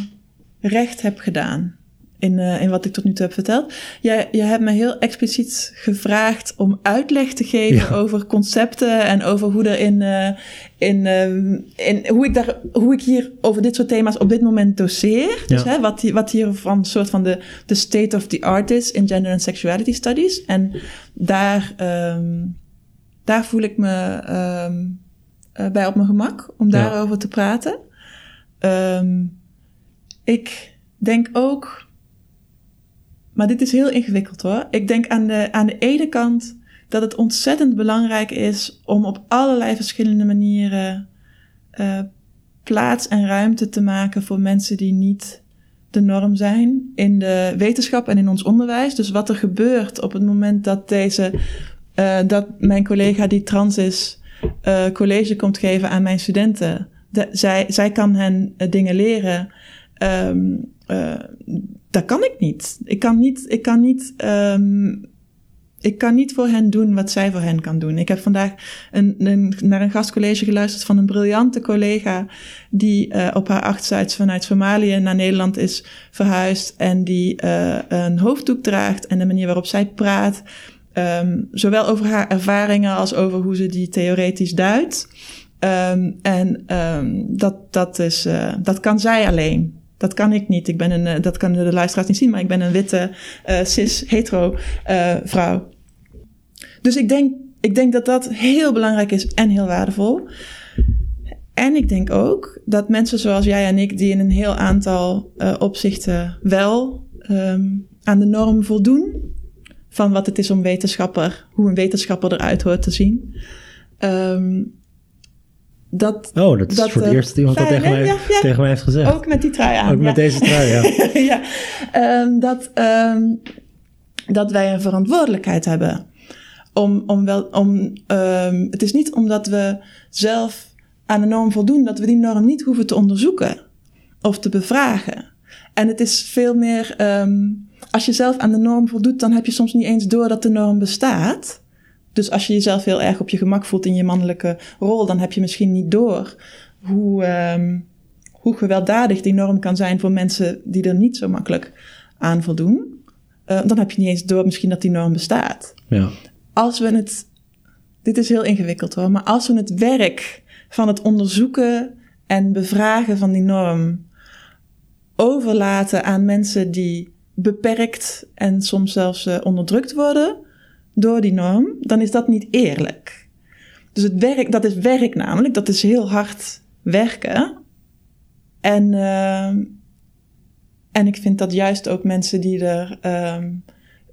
B: recht heb gedaan in, eh, in wat ik tot nu toe heb verteld. Jij, jij hebt me heel expliciet gevraagd om uitleg te geven
A: Ja.
B: over concepten en over hoe er in, eh, in, ehm, in hoe ik daar, hoe ik hier over dit soort thema's op dit moment doseer. Dus
A: Ja.
B: hè, wat, hier- wat hier van soort van de, de state of the art is in gender and sexuality studies. En daar, ehm, daar voel ik me eh, bij op mijn gemak om
A: Ja.
B: daarover te praten. Ehm, ik denk ook, maar dit is heel ingewikkeld hoor. Ik denk aan de, aan de ene kant dat het ontzettend belangrijk is om op allerlei verschillende manieren eh, plaats en ruimte te maken voor mensen die niet de norm zijn in de wetenschap en in ons onderwijs. Dus wat er gebeurt op het moment dat deze, eh, dat mijn collega die trans is, eh, college komt geven aan mijn studenten. De, zij, zij kan hen dingen leren. Ehm, eh, dat kan ik niet. Ik kan niet, ik kan niet, ehm, ik kan niet voor hen doen wat zij voor hen kan doen. Ik heb vandaag een, naar een gastcollege geluisterd van een briljante collega die eh, op haar achtstuits vanuit Somalië naar Nederland is verhuisd en die eh, een hoofddoek draagt en de manier waarop zij praat, ehm, zowel over haar ervaringen als over hoe ze die theoretisch duidt. Ehm, en dat, dat, is, dat kan zij alleen. Dat kan ik niet. Ik ben een, eh, dat kan de luisteraars niet zien, maar ik ben een witte, eh, cis, hetero eh, vrouw. Dus ik denk, ik denk dat dat heel belangrijk is en heel waardevol. En ik denk ook dat mensen zoals jij en ik, die in een heel aantal opzichten wel ehm, aan de norm voldoen, van wat het is om wetenschapper, hoe een wetenschapper eruit hoort te zien. ehm, dat
A: Oh, dat is
B: Dat,
A: voor het
B: eh,
A: eerst dat iemand dat tegen mij,
B: Ja, ja.
A: tegen mij heeft gezegd.
B: ook met die trui aan.
A: Ook met deze trui, ja.
B: ja, ehm, dat, ehm, dat wij een verantwoordelijkheid hebben. Om, om wel, om, ehm, het is niet omdat we zelf aan de norm voldoen, dat we die norm niet hoeven te onderzoeken of te bevragen. En het is veel meer, als je zelf aan de norm voldoet, dan heb je soms niet eens door dat de norm bestaat. Dus als je jezelf heel erg op je gemak voelt in je mannelijke rol, dan heb je misschien niet door hoe, ehm, hoe gewelddadig die norm kan zijn voor mensen die er niet zo makkelijk aan voldoen. Eh, dan heb je niet eens door misschien dat die norm bestaat.
A: ja.
B: Als we het, dit is heel ingewikkeld hoor, maar als we het werk van het onderzoeken en bevragen van die norm overlaten aan mensen die beperkt en soms zelfs eh, onderdrukt worden door die norm, dan is dat niet eerlijk. Dus het werk, dat is werk namelijk, dat is heel hard werken. En, ehm, en ik vind dat juist ook mensen die er, ehm,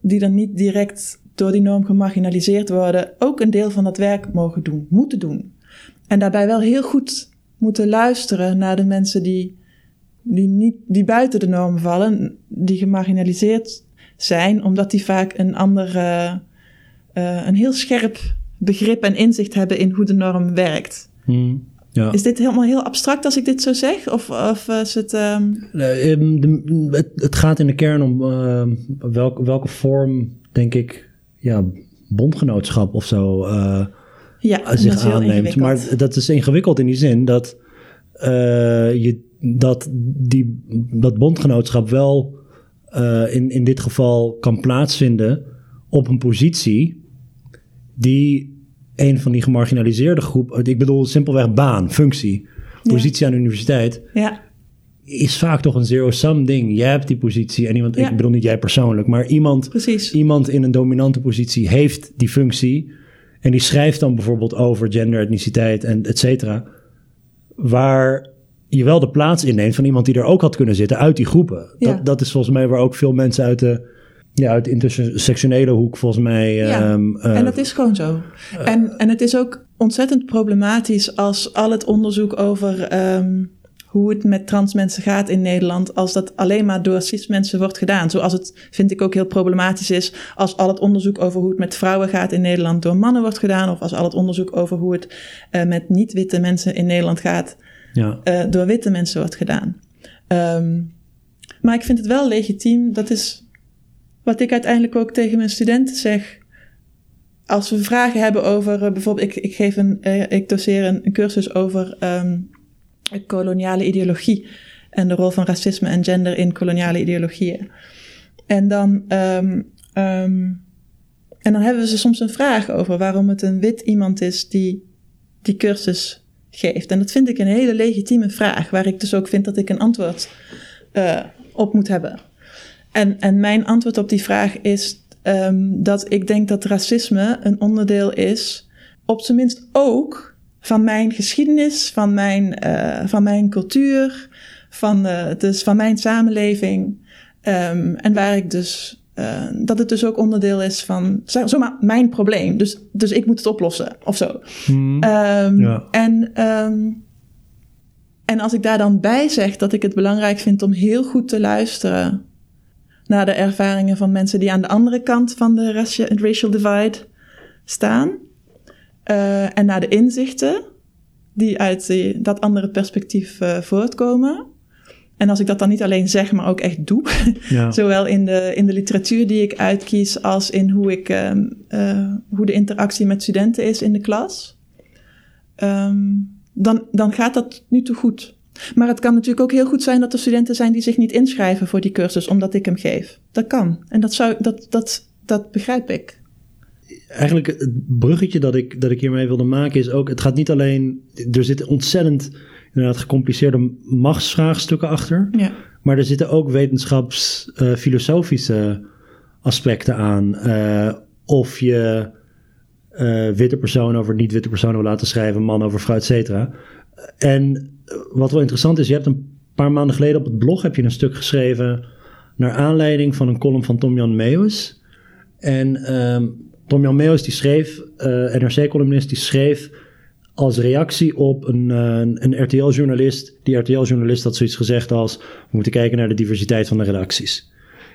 B: die er niet direct door die norm gemarginaliseerd worden, ook een deel van dat werk mogen doen, moeten doen. En daarbij wel heel goed moeten luisteren naar de mensen die, die, niet, die buiten de norm vallen, die gemarginaliseerd zijn, omdat die vaak een ander, eh, een heel scherp begrip en inzicht hebben in hoe de norm werkt.
A: Hm, ja.
B: Is dit helemaal heel abstract als ik dit zo zeg? Of, of is het. ehm,
A: Eh, ehm, de- het, het gaat in de kern om ehm, welk, welke vorm, denk ik, ja, bondgenootschap of zo eh,
B: ja,
A: zich aanneemt. Maar dat is ingewikkeld in die zin dat, eh, je, dat die, dat bondgenootschap wel in, in dit geval kan plaatsvinden op een positie die een van die gemarginaliseerde groepen, ik bedoel simpelweg baan, functie, positie aan de universiteit,
B: Ja,
A: is vaak toch een zero-sum ding. Jij hebt die positie en iemand,
B: Ja.
A: ik bedoel niet jij persoonlijk, maar iemand,
B: precies.
A: iemand in een dominante positie heeft die functie en die schrijft dan bijvoorbeeld over gender, etniciteit en et cetera, waar je wel de plaats inneemt van iemand die er ook had kunnen zitten uit die groepen. Dat, dat is volgens mij waar ook veel mensen uit de, ja, uit intersectionele hoek volgens mij...
B: Ja,
A: ehm, eh,
B: En dat is gewoon zo. En, en het is ook ontzettend problematisch als al het onderzoek over ehm, hoe het met trans mensen gaat in Nederland, als dat alleen maar door cis mensen wordt gedaan. Zoals het, vind ik ook heel problematisch is, als al het onderzoek over hoe het met vrouwen gaat in Nederland door mannen wordt gedaan, of als al het onderzoek over hoe het eh, met niet-witte mensen in Nederland gaat
A: ja.
B: eh, door witte mensen wordt gedaan. Ehm, maar ik vind het wel legitiem. Dat is wat ik uiteindelijk ook tegen mijn studenten zeg. Als we vragen hebben over, eh, bijvoorbeeld, ik, ik, geef een, eh, ik doseer een, cursus over ehm, koloniale ideologie en de rol van racisme en gender in koloniale ideologieën. En dan, ehm, ehm, en dan hebben ze soms een vraag over waarom het een wit iemand is die die cursus geeft. En dat vind ik een hele legitieme vraag, waar ik dus ook vind dat ik een antwoord eh, op moet hebben. En, en mijn antwoord op die vraag is ehm, dat ik denk dat racisme een onderdeel is, op zijn minst ook van mijn geschiedenis, van mijn, eh, van mijn cultuur, van, eh, dus van mijn samenleving. Ehm, en waar ik dus, eh, dat het dus ook onderdeel is van, zeg- zomaar mijn probleem. Dus, dus ik moet het oplossen of zo.
A: Hmm.
B: Ehm,
A: Ja.
B: en, en als ik daar dan bij zeg dat ik het belangrijk vind om heel goed te luisteren naar de ervaringen van mensen die aan de andere kant van de racia- racial divide staan. eh, en naar de inzichten die uit die, dat andere perspectief eh, voortkomen. En als ik dat dan niet alleen zeg, maar ook echt doe.
A: ja.
B: Zowel in de, in de literatuur die ik uitkies als in hoe, ik, ehm, eh, hoe de interactie met studenten is in de klas. Ehm, dan, dan gaat dat nu toe goed. Maar het kan natuurlijk ook heel goed zijn dat er studenten zijn die zich niet inschrijven voor die cursus omdat ik hem geef. Dat kan. En dat, zou, dat, dat, dat begrijp ik.
A: Eigenlijk het bruggetje dat ik, dat ik hiermee wilde maken is ook... Het gaat niet alleen... Er zitten ontzettend inderdaad gecompliceerde machtsvraagstukken achter.
B: Ja,
A: Maar er zitten ook wetenschapsfilosofische aspecten aan. Eh, of je eh, witte personen over niet-witte personen wil laten schrijven, man over vrouw, et cetera. En eh, wat wel interessant is, je hebt een paar maanden geleden op het blog heb je een stuk geschreven naar aanleiding van een column van Tom-Jan Meeuwis. En ehm Tom-Jan Meeuwis die schreef, eh NRC-columnist, die schreef als reactie op een, eh, een RTL-journalist. Die RTL-journalist had zoiets gezegd als... we moeten kijken naar de diversiteit van de redacties.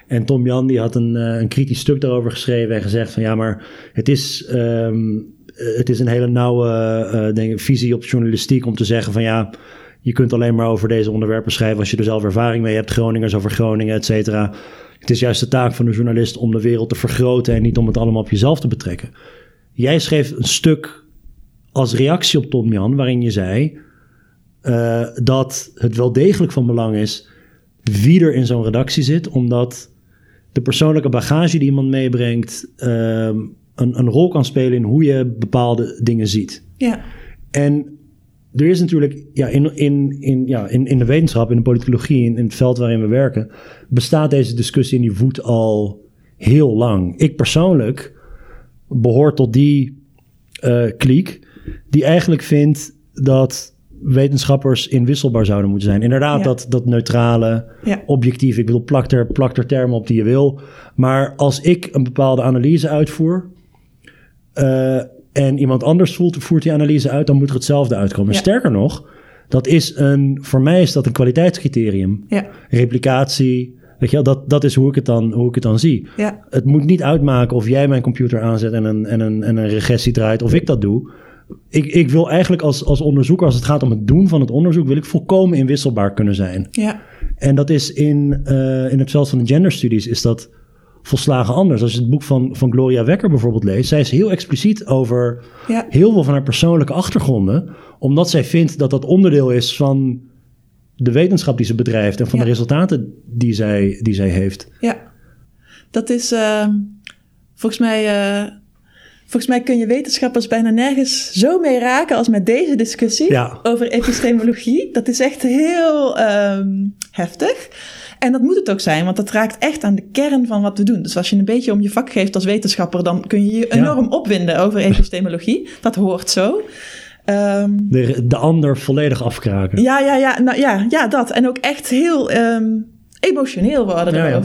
A: En Tom Jan die had een, eh, een kritisch stuk daarover geschreven en gezegd van... ja, maar het is, ehm, eh, het is een hele nauwe denk visie op journalistiek om te zeggen van... ja, je kunt alleen maar over deze onderwerpen schrijven als je er zelf ervaring mee hebt. Groningers over Groningen, et cetera. Het is juist de taak van de journalist om de wereld te vergroten... en niet om het allemaal op jezelf te betrekken. Jij schreef een stuk als reactie op Tom Jan, waarin je zei eh, dat het wel degelijk van belang is wie er in zo'n redactie zit, omdat de persoonlijke bagage die iemand meebrengt ehm, een, een rol kan spelen in hoe je bepaalde dingen ziet.
B: ja,
A: En er is natuurlijk ja, in, in, in, ja, in, in de wetenschap, in de politicologie, in, in het veld waarin we werken, bestaat deze discussie en die voedt al heel lang. Ik persoonlijk behoor tot die eh kliek die eigenlijk vindt dat wetenschappers inwisselbaar zouden moeten zijn. Inderdaad,
B: Ja.
A: dat, dat neutrale,
B: ja,
A: objectief. Ik bedoel, plak er, plak er termen op die je wil. Maar als ik een bepaalde analyse uitvoer... eh, en iemand anders voert, voert die analyse uit... dan moet er hetzelfde uitkomen.
B: Ja.
A: Sterker nog, dat is een, voor mij is dat een kwaliteitscriterium.
B: ja,
A: Replicatie, weet je wel, dat, dat is hoe ik, het dan, hoe ik het dan zie.
B: ja,
A: Het moet niet uitmaken of jij mijn computer aanzet en een, en een, en een regressie draait... of ik dat doe. Ik, ik wil eigenlijk als, als onderzoeker, als het gaat om het doen van het onderzoek... wil ik volkomen inwisselbaar kunnen zijn.
B: ja,
A: En dat is in, eh, in het veld van de genderstudies is dat volslagen anders. Als je het boek van, van Gloria Wekker bijvoorbeeld leest, zij is heel expliciet over
B: ja,
A: heel veel van haar persoonlijke achtergronden, omdat zij vindt dat dat onderdeel is van de wetenschap die ze bedrijft en van
B: Ja.
A: de resultaten die zij, die zij heeft.
B: ja. Dat is eh, volgens mij. eh, volgens mij kun je wetenschappers bijna nergens zo mee raken als met deze discussie
A: Ja.
B: over epistemologie. Dat is echt heel ehm, heftig. En dat moet het ook zijn, want dat raakt echt aan de kern van wat we doen. Dus als je een beetje om je vak geeft als wetenschapper, dan kun je je enorm opwinden over epistemologie. Dat hoort zo. Ehm,
A: De, de ander volledig afkraken.
B: ja, ja, ja, nou, ja, ja, dat. En ook echt heel ehm, emotioneel worden
A: Ja, ja.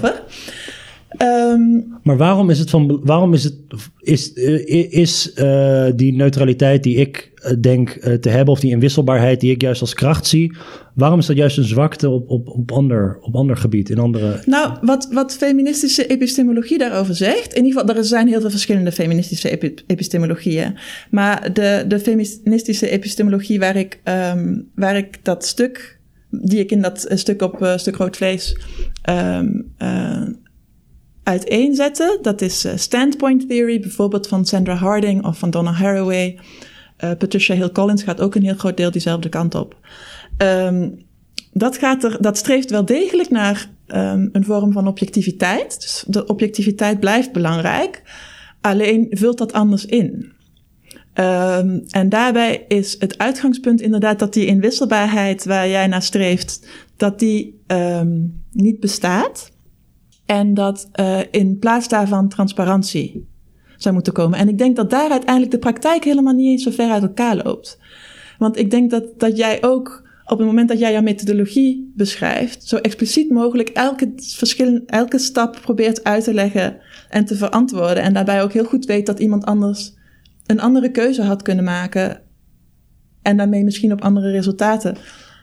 B: Ehm,
A: Maar waarom is het van. Waarom is het. Is, eh, is eh, die neutraliteit die ik eh, denk te hebben, of die inwisselbaarheid die ik juist als kracht zie, waarom is dat juist een zwakte op, op, op, ander, op ander gebied, in andere.
B: Nou, wat, wat feministische epistemologie daarover zegt, in ieder geval, er zijn heel veel verschillende feministische epi- epistemologieën. Maar de, de feministische epistemologie waar ik, ehm, waar ik dat stuk, die ik in dat stuk op stuk rood vlees ehm eh, uiteenzette, dat is eh, standpoint theory, bijvoorbeeld van Sandra Harding of van Donna Haraway. Eh, Patricia Hill Collins gaat ook een heel groot deel diezelfde kant op. Ehm, dat, gaat er, dat streeft wel degelijk naar um, een vorm van objectiviteit. Dus de objectiviteit blijft belangrijk, alleen vult dat anders in. Um, en daarbij is het uitgangspunt inderdaad dat die inwisselbaarheid waar jij naar streeft, dat die niet bestaat. En dat uh, in plaats daarvan transparantie zou moeten komen. En ik denk dat daar uiteindelijk de praktijk helemaal niet eens zo ver uit elkaar loopt. Want ik denk dat, dat jij ook op het moment dat jij jouw methodologie beschrijft, zo expliciet mogelijk elke, verschil, elke stap probeert uit te leggen en te verantwoorden. En daarbij ook heel goed weet dat iemand anders een andere keuze had kunnen maken. En daarmee misschien op andere resultaten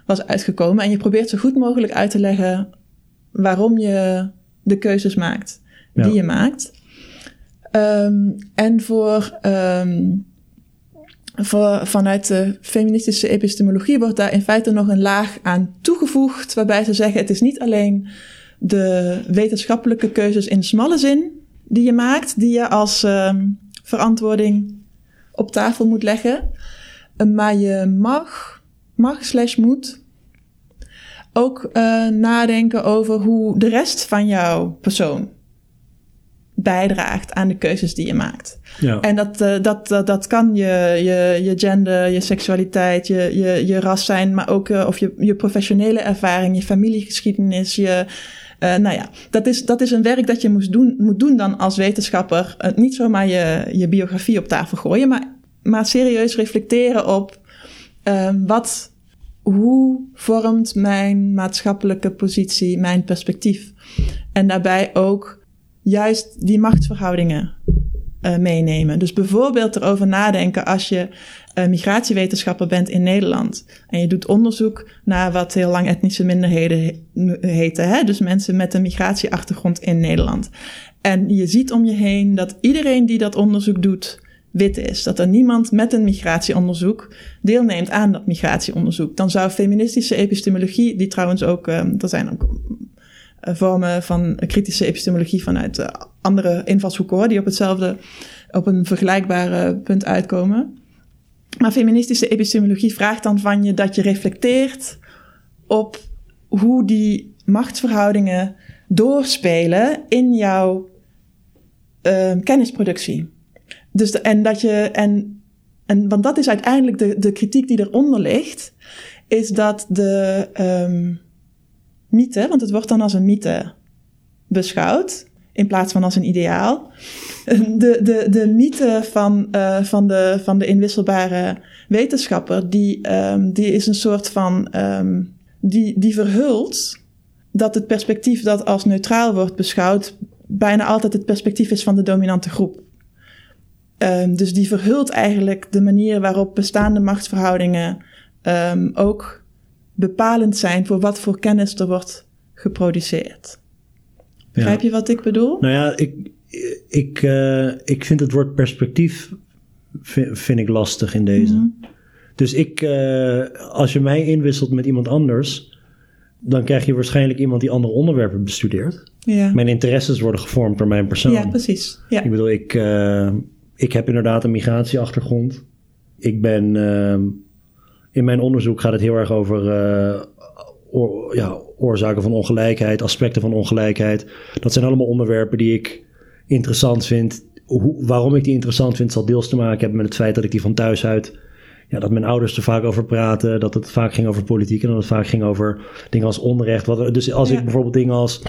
B: was uitgekomen. En je probeert zo goed mogelijk uit te leggen waarom je de keuzes maakt die ja. je maakt. Um, en voor, um, voor, vanuit de feministische epistemologie wordt daar in feite nog een laag aan toegevoegd, waarbij ze zeggen: het is niet alleen de wetenschappelijke keuzes in smalle zin die je maakt, die je als um, verantwoording op tafel moet leggen, maar je mag, mag slash moet ook uh, nadenken over hoe de rest van jouw persoon bijdraagt aan de keuzes die je maakt.
A: Ja.
B: En dat, uh, dat, dat, dat kan je, je, je gender, je seksualiteit, je, je, je ras zijn, maar ook uh, of je, je professionele ervaring, je familiegeschiedenis, je. Uh, nou ja, dat is, dat is een werk dat je moet doen, moet doen dan als wetenschapper. Niet zomaar je, je biografie op tafel gooien, maar, maar serieus reflecteren op uh, wat, hoe vormt mijn maatschappelijke positie mijn perspectief. En daarbij ook juist die machtsverhoudingen uh, meenemen. Dus bijvoorbeeld erover nadenken als je uh, migratiewetenschapper bent in Nederland en je doet onderzoek naar wat heel lang etnische minderheden heten, hè? dus mensen met een migratieachtergrond in Nederland. En je ziet om je heen dat iedereen die dat onderzoek doet wit is. Dat er niemand met een migratieonderzoek deelneemt aan dat migratieonderzoek. Dan zou feministische epistemologie, die trouwens ook, um, er zijn ook vormen van kritische epistemologie vanuit uh, andere invalshoeken hoor, die op hetzelfde, op een vergelijkbare punt uitkomen. Maar feministische epistemologie vraagt dan van je dat je reflecteert op hoe die machtsverhoudingen doorspelen in jouw uh, kennisproductie. Dus en dat je, en, en, want dat is uiteindelijk de, de kritiek die eronder ligt, is dat de, um, mythe, want het wordt dan als een mythe beschouwd, in plaats van als een ideaal. De, de, de mythe van, uh, van, de, van de inwisselbare wetenschapper, die, um, die is een soort van, um, die, die verhult dat het perspectief dat als neutraal wordt beschouwd, bijna altijd het perspectief is van de dominante groep. Um, dus die verhult eigenlijk de manier waarop bestaande machtsverhoudingen ook bepalend zijn voor wat voor kennis er wordt geproduceerd. Begrijp ja. je wat ik bedoel?
A: Nou ja, ik, ik, uh, ik vind het woord perspectief vind, vind ik lastig in deze. Mm-hmm. Dus ik, uh, als je mij inwisselt met iemand anders, dan krijg je waarschijnlijk iemand die andere onderwerpen bestudeert.
B: Ja.
A: Mijn interesses worden gevormd door mijn persoon.
B: Ja, precies. Ja.
A: Ik bedoel, ik, uh, ik heb inderdaad een migratieachtergrond. Ik ben in mijn onderzoek gaat het heel erg over oor, ja, oorzaken van ongelijkheid, aspecten van ongelijkheid. Dat zijn allemaal onderwerpen die ik interessant vind hoe, waarom ik die interessant vind, zal deels te maken hebben met het feit dat ik die van thuis uit ja, dat mijn ouders er vaak over praten. Dat het vaak ging over politiek en dat het vaak ging over dingen als onrecht. Wat, dus als ik bijvoorbeeld dingen als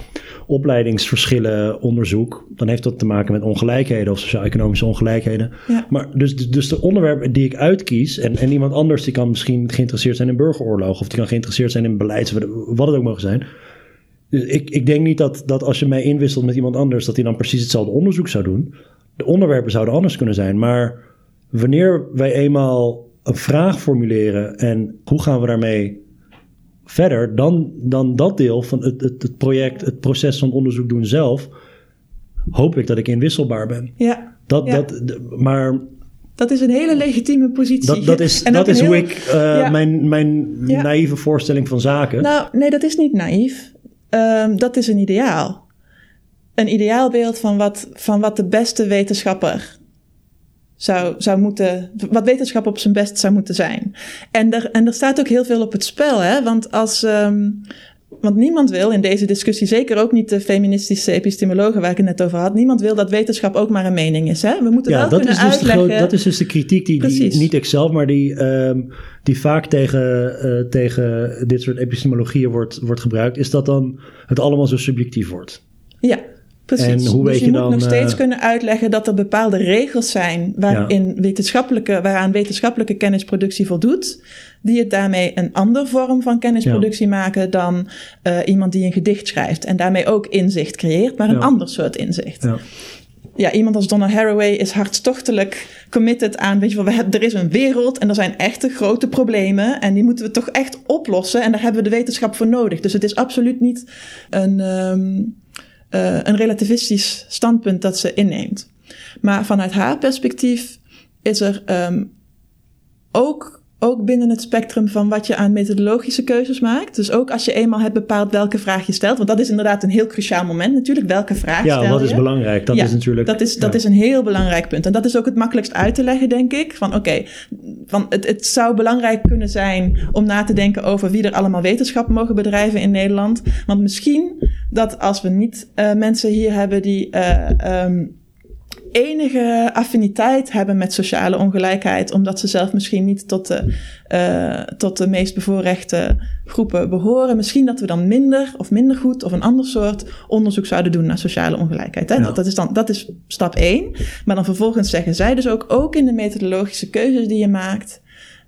A: opleidingsverschillen onderzoek, dan heeft dat te maken met ongelijkheden of sociaal-economische ongelijkheden. Maar dus, dus de onderwerpen die ik uitkies en, en iemand anders die kan misschien geïnteresseerd zijn in burgeroorlog of die kan geïnteresseerd zijn in beleid, wat het ook mogen zijn. Dus ik, ik denk niet dat, dat als je mij inwisselt met iemand anders, dat hij dan precies hetzelfde onderzoek zou doen. De onderwerpen zouden anders kunnen zijn, maar wanneer wij eenmaal een vraag formuleren en hoe gaan we daarmee verder, dan, dan dat deel van het, het, het project, het proces van onderzoek doen zelf, hoop ik dat ik inwisselbaar ben.
B: Ja.
A: Dat, Dat, maar
B: dat is een hele legitieme positie.
A: Dat, dat is, dat is hoe ik uh, mijn, mijn naïeve voorstelling van zaken.
B: Nou, nee, dat is niet naïef. Um, dat is een ideaal. Een ideaalbeeld van wat, van wat de beste wetenschapper zou, zou moeten, wat wetenschap op zijn best zou moeten zijn. En er, en er staat ook heel veel op het spel, hè? Want als. Um, want niemand wil in deze discussie, zeker ook niet de feministische epistemologen waar ik het net over had, niemand wil dat wetenschap ook maar een mening is. Hè? We moeten ja, wel dat kunnen is dus uitleggen...
A: De dat is dus de kritiek die, die niet ik zelf, maar die, um, die vaak tegen, uh, tegen dit soort epistemologieën wordt, wordt gebruikt, is dat dan het allemaal zo subjectief wordt.
B: Ja, Precies. En hoe dus je, je moet dan, nog steeds uh, kunnen uitleggen dat er bepaalde regels zijn waarin ja. wetenschappelijke, waaraan wetenschappelijke kennisproductie voldoet, die het daarmee een andere vorm van kennisproductie ja. maken dan uh, iemand die een gedicht schrijft en daarmee ook inzicht creëert, maar een ja. ander soort inzicht. Ja. iemand als Donna Haraway is hartstochtelijk committed aan, weet je wel, we hebben, er is een wereld en er zijn echte grote problemen en die moeten we toch echt oplossen en daar hebben we de wetenschap voor nodig. Dus het is absoluut niet een, um, uh, een relativistisch standpunt dat ze inneemt. Maar vanuit haar perspectief is er um, ook, ook binnen het spectrum van wat je aan methodologische keuzes maakt. Dus ook als je eenmaal hebt bepaald welke vraag je stelt. Want dat is inderdaad een heel cruciaal moment natuurlijk. Welke vraag
A: ja,
B: stel je?
A: Ja, wat is belangrijk? Dat
B: ja,
A: is natuurlijk...
B: Dat is, dat ja. is een heel belangrijk punt. En dat is ook het makkelijkst uit te leggen, denk ik. Van oké, okay, van het, het zou belangrijk kunnen zijn om na te denken over wie er allemaal wetenschap mogen bedrijven in Nederland. Want misschien dat als we niet uh, mensen hier hebben die uh, um, enige affiniteit hebben met sociale ongelijkheid, omdat ze zelf misschien niet tot de, uh, tot de meest bevoorrechte groepen behoren. Misschien dat we dan minder of minder goed of een ander soort onderzoek zouden doen naar sociale ongelijkheid. Hè? Ja. Dat, dat, is dan, dat is stap één. Maar dan vervolgens zeggen zij dus ook, ook in de methodologische keuzes die je maakt,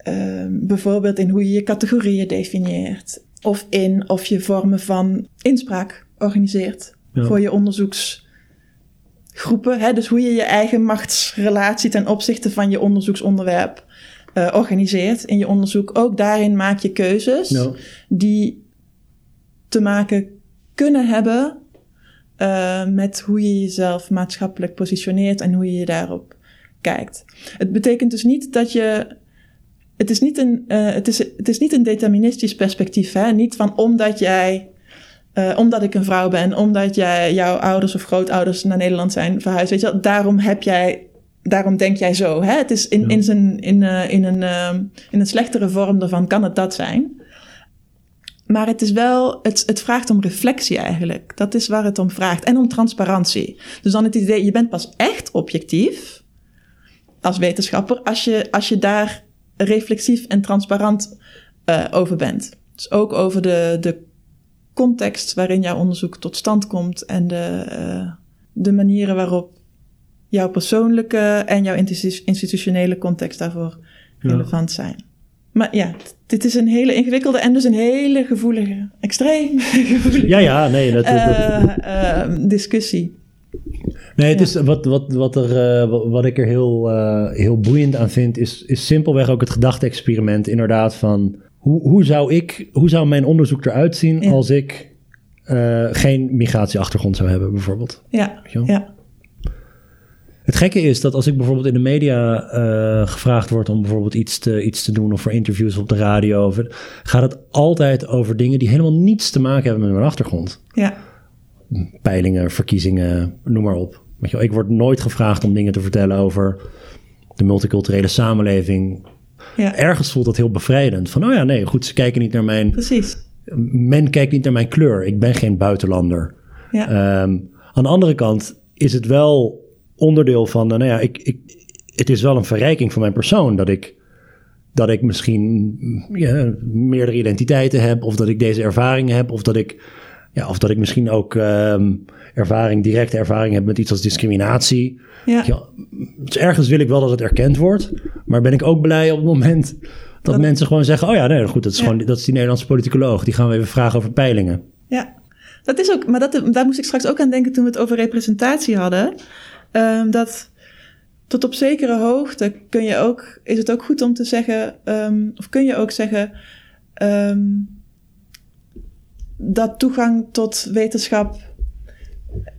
B: uh, bijvoorbeeld in hoe je je categorieën definieert, of in of je vormen van inspraak organiseert ja. voor je onderzoeksgroepen. Hè? Dus hoe je je eigen machtsrelatie ten opzichte van je onderzoeksonderwerp uh, organiseert in je onderzoek. Ook daarin maak je keuzes die te maken kunnen hebben uh, met hoe je jezelf maatschappelijk positioneert en hoe je je daarop kijkt. Het betekent dus niet dat je het is niet een, uh, het is, het is niet een deterministisch perspectief. Hè? Niet van omdat jij uh, omdat ik een vrouw ben, omdat jij, jouw ouders of grootouders naar Nederland zijn verhuisd. Weet je wel, daarom heb jij, daarom denk jij zo. Hè? Het is in, ja. in, zijn, in, uh, in, een, uh, in een slechtere vorm daarvan kan het dat zijn. Maar het is wel, het, het vraagt om reflectie eigenlijk. Dat is waar het om vraagt. En om transparantie. Dus dan het idee, je bent pas echt objectief als wetenschapper als je, als je daar reflexief en transparant uh, over bent. Dus ook over de, de context waarin jouw onderzoek tot stand komt en de, uh, de manieren waarop jouw persoonlijke en jouw institutionele context daarvoor ja. relevant zijn. Maar ja, dit is een hele ingewikkelde en dus een hele gevoelige, extreem gevoelige
A: ja, ja, nee, dat, uh,
B: uh, discussie.
A: Nee, het ja. is wat, wat, wat, er, uh, wat ik er heel, heel boeiend aan vind, is, is simpelweg ook het gedachte-experiment. Inderdaad, van hoe, hoe, zou ik, hoe zou mijn onderzoek eruit zien ja. als ik uh, geen migratieachtergrond zou hebben, bijvoorbeeld?
B: Ja, ja.
A: Het gekke is dat als ik bijvoorbeeld in de media uh, gevraagd word om bijvoorbeeld iets te, iets te doen of voor interviews op de radio, of, gaat het altijd over dingen die helemaal niets te maken hebben met mijn achtergrond.
B: Ja.
A: Peilingen, verkiezingen, noem maar op. Weet je wel, ik word nooit gevraagd om dingen te vertellen over de multiculturele samenleving,
B: ja.
A: Ergens voelt dat heel bevrijdend. Van, oh ja, nee, goed, ze kijken niet naar mijn...
B: Precies.
A: Men kijkt niet naar mijn kleur. Ik ben geen buitenlander.
B: Ja.
A: Um, aan de andere kant is het wel onderdeel van, nou ja, ik, ik, het is wel een verrijking van mijn persoon dat ik, dat ik misschien ja, meerdere identiteiten heb, of dat ik deze ervaringen heb, of dat ik, ja, of dat ik misschien ook ehm, ervaring, directe ervaring heb met iets als discriminatie.
B: Ja.
A: Ja, dus ergens wil ik wel dat het erkend wordt, maar ben ik ook blij op het moment dat,
B: Dat-
A: mensen gewoon zeggen: Oh ja, nee, goed, dat is
B: Ja.
A: gewoon dat is die Nederlandse politicoloog. Die gaan we even vragen over peilingen.
B: Ja, dat is ook, maar dat, daar moest ik straks ook aan denken toen we het over representatie hadden. Ehm, dat tot op zekere hoogte kun je ook, is het ook goed om te zeggen, ehm, of kun je ook zeggen, dat toegang tot wetenschap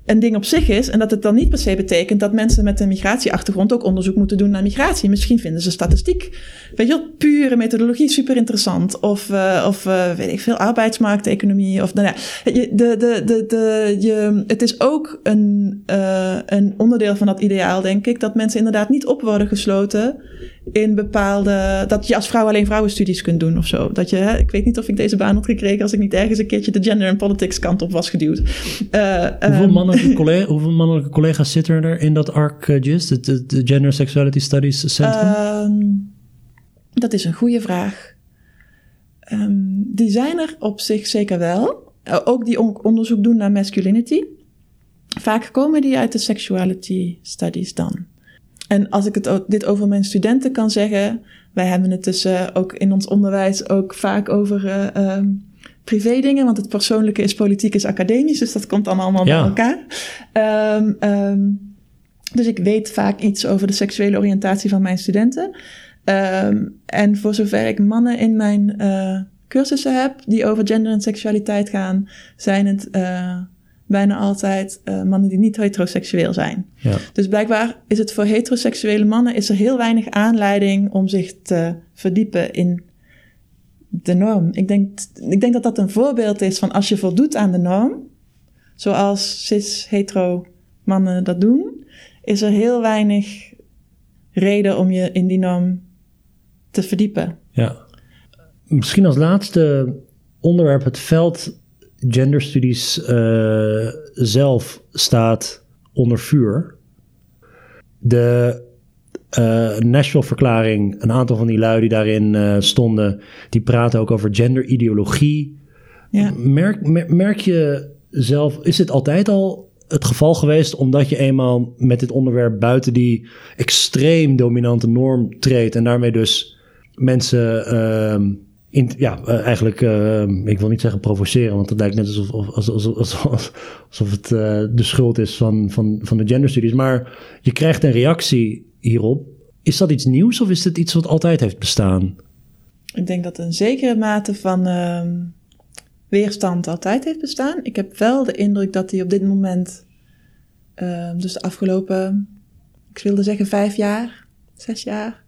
B: een ding op zich is. En dat het dan niet per se betekent dat mensen met een migratieachtergrond ook onderzoek moeten doen naar migratie. Misschien vinden ze statistiek, weet je wel, pure methodologie super interessant. Of, eh, of eh, weet ik veel, arbeidsmarkteconomie. Of, nou ja, de, de, de, de, je, het is ook een, eh, een onderdeel van dat ideaal, denk ik, dat mensen inderdaad niet op worden gesloten in bepaalde. dat je als vrouw alleen vrouwenstudies kunt doen of zo. Dat je, hè, ik weet niet of ik deze baan had gekregen als ik niet ergens een keertje de gender en politics kant op was geduwd. Eh,
A: Hoeveel,
B: ehm,
A: collega, hoeveel mannelijke collega's zitten er in dat ARC-GIS, de, de, de Gender Sexuality Studies Centrum?
B: Ehm, dat is een goede vraag. Ehm, die zijn er op zich zeker wel. Eh, ook die on- onderzoek doen naar masculinity. Vaak komen die uit de sexuality studies dan. En als ik het dit over mijn studenten kan zeggen, wij hebben het dus eh, ook in ons onderwijs ook vaak over eh, ehm, privé dingen, want het persoonlijke is politiek is academisch, dus dat komt dan allemaal
A: Ja.
B: bij elkaar. Ehm, ehm, dus ik weet vaak iets over de seksuele oriëntatie van mijn studenten. Ehm, en voor zover ik mannen in mijn eh, cursussen heb die over gender en seksualiteit gaan, zijn het eh, bijna altijd eh, mannen die niet heteroseksueel zijn.
A: ja.
B: Dus blijkbaar is het voor heteroseksuele mannen is er heel weinig aanleiding om zich te verdiepen in de norm. Ik denk, ik denk dat dat een voorbeeld is van als je voldoet aan de norm, zoals cis-hetero mannen dat doen, is er heel weinig reden om je in die norm te verdiepen.
A: Ja. Misschien als laatste onderwerp het veld genderstudies eh zelf staat onder vuur. De eh Nashville-verklaring, een aantal van die lui die daarin eh, stonden, die praten ook over genderideologie.
B: Ja.
A: Merk, mer- merk je zelf, is dit altijd al het geval geweest, omdat je eenmaal met dit onderwerp buiten die extreem dominante norm treedt en daarmee dus mensen, in, ja, eh, eigenlijk, ehm, ik wil niet zeggen provoceren, want het lijkt net alsof, of- alsof, alsof, alsof, het de schuld is van, van, van de genderstudies, maar je krijgt een reactie hierop. Is dat iets nieuws of is dit iets wat altijd heeft bestaan?
B: Ik denk dat een zekere mate van ehm, weerstand altijd heeft bestaan. Ik heb wel de indruk dat die op dit moment, ehm, dus de afgelopen, ik wilde zeggen vijf jaar, zes jaar,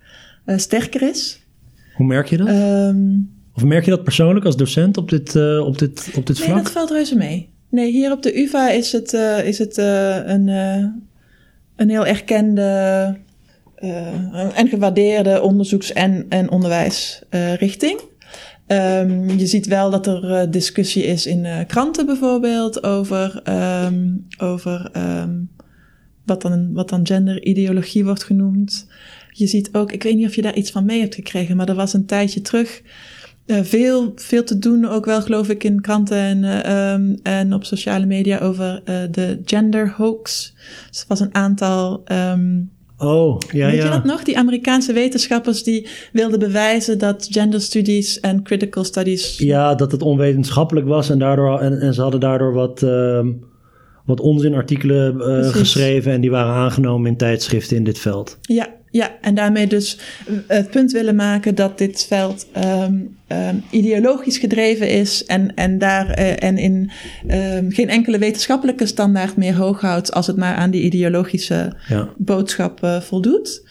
B: eh, sterker is.
A: Hoe merk je dat?
B: Ehm,
A: Of merk je dat persoonlijk als docent op dit, eh, op dit, op dit
B: nee,
A: vlak?
B: dat valt reuze mee. Nee, hier op de UvA is het, eh, is het een, een heel erkende en gewaardeerde onderzoeks- en, en onderwijsrichting. Ehm, je ziet wel dat er eh, discussie is in eh, kranten bijvoorbeeld over, ehm, over ehm, wat, dan, wat dan genderideologie wordt genoemd. Je ziet ook, ik weet niet of je daar iets van mee hebt gekregen, maar er was een tijdje terug eh, veel, veel te doen, ook wel geloof ik in kranten en, eh, en op sociale media over eh, de gender hoax. Dus er was een aantal
A: Oh, ja,
B: Weet je
A: ja.
B: dat nog? Die Amerikaanse wetenschappers die wilden bewijzen dat gender studies en critical studies.
A: Ja, dat het onwetenschappelijk was en, daardoor, en, en ze hadden daardoor wat, ehm, wat onzinartikelen eh, geschreven en die waren aangenomen in tijdschriften in dit veld.
B: Ja, ja, en daarmee dus het punt willen maken dat dit veld ehm, ehm, ideologisch gedreven is en, en, daar, eh, en in ehm, geen enkele wetenschappelijke standaard meer hoog houdt als het maar aan die ideologische
A: Ja.
B: boodschap eh, voldoet.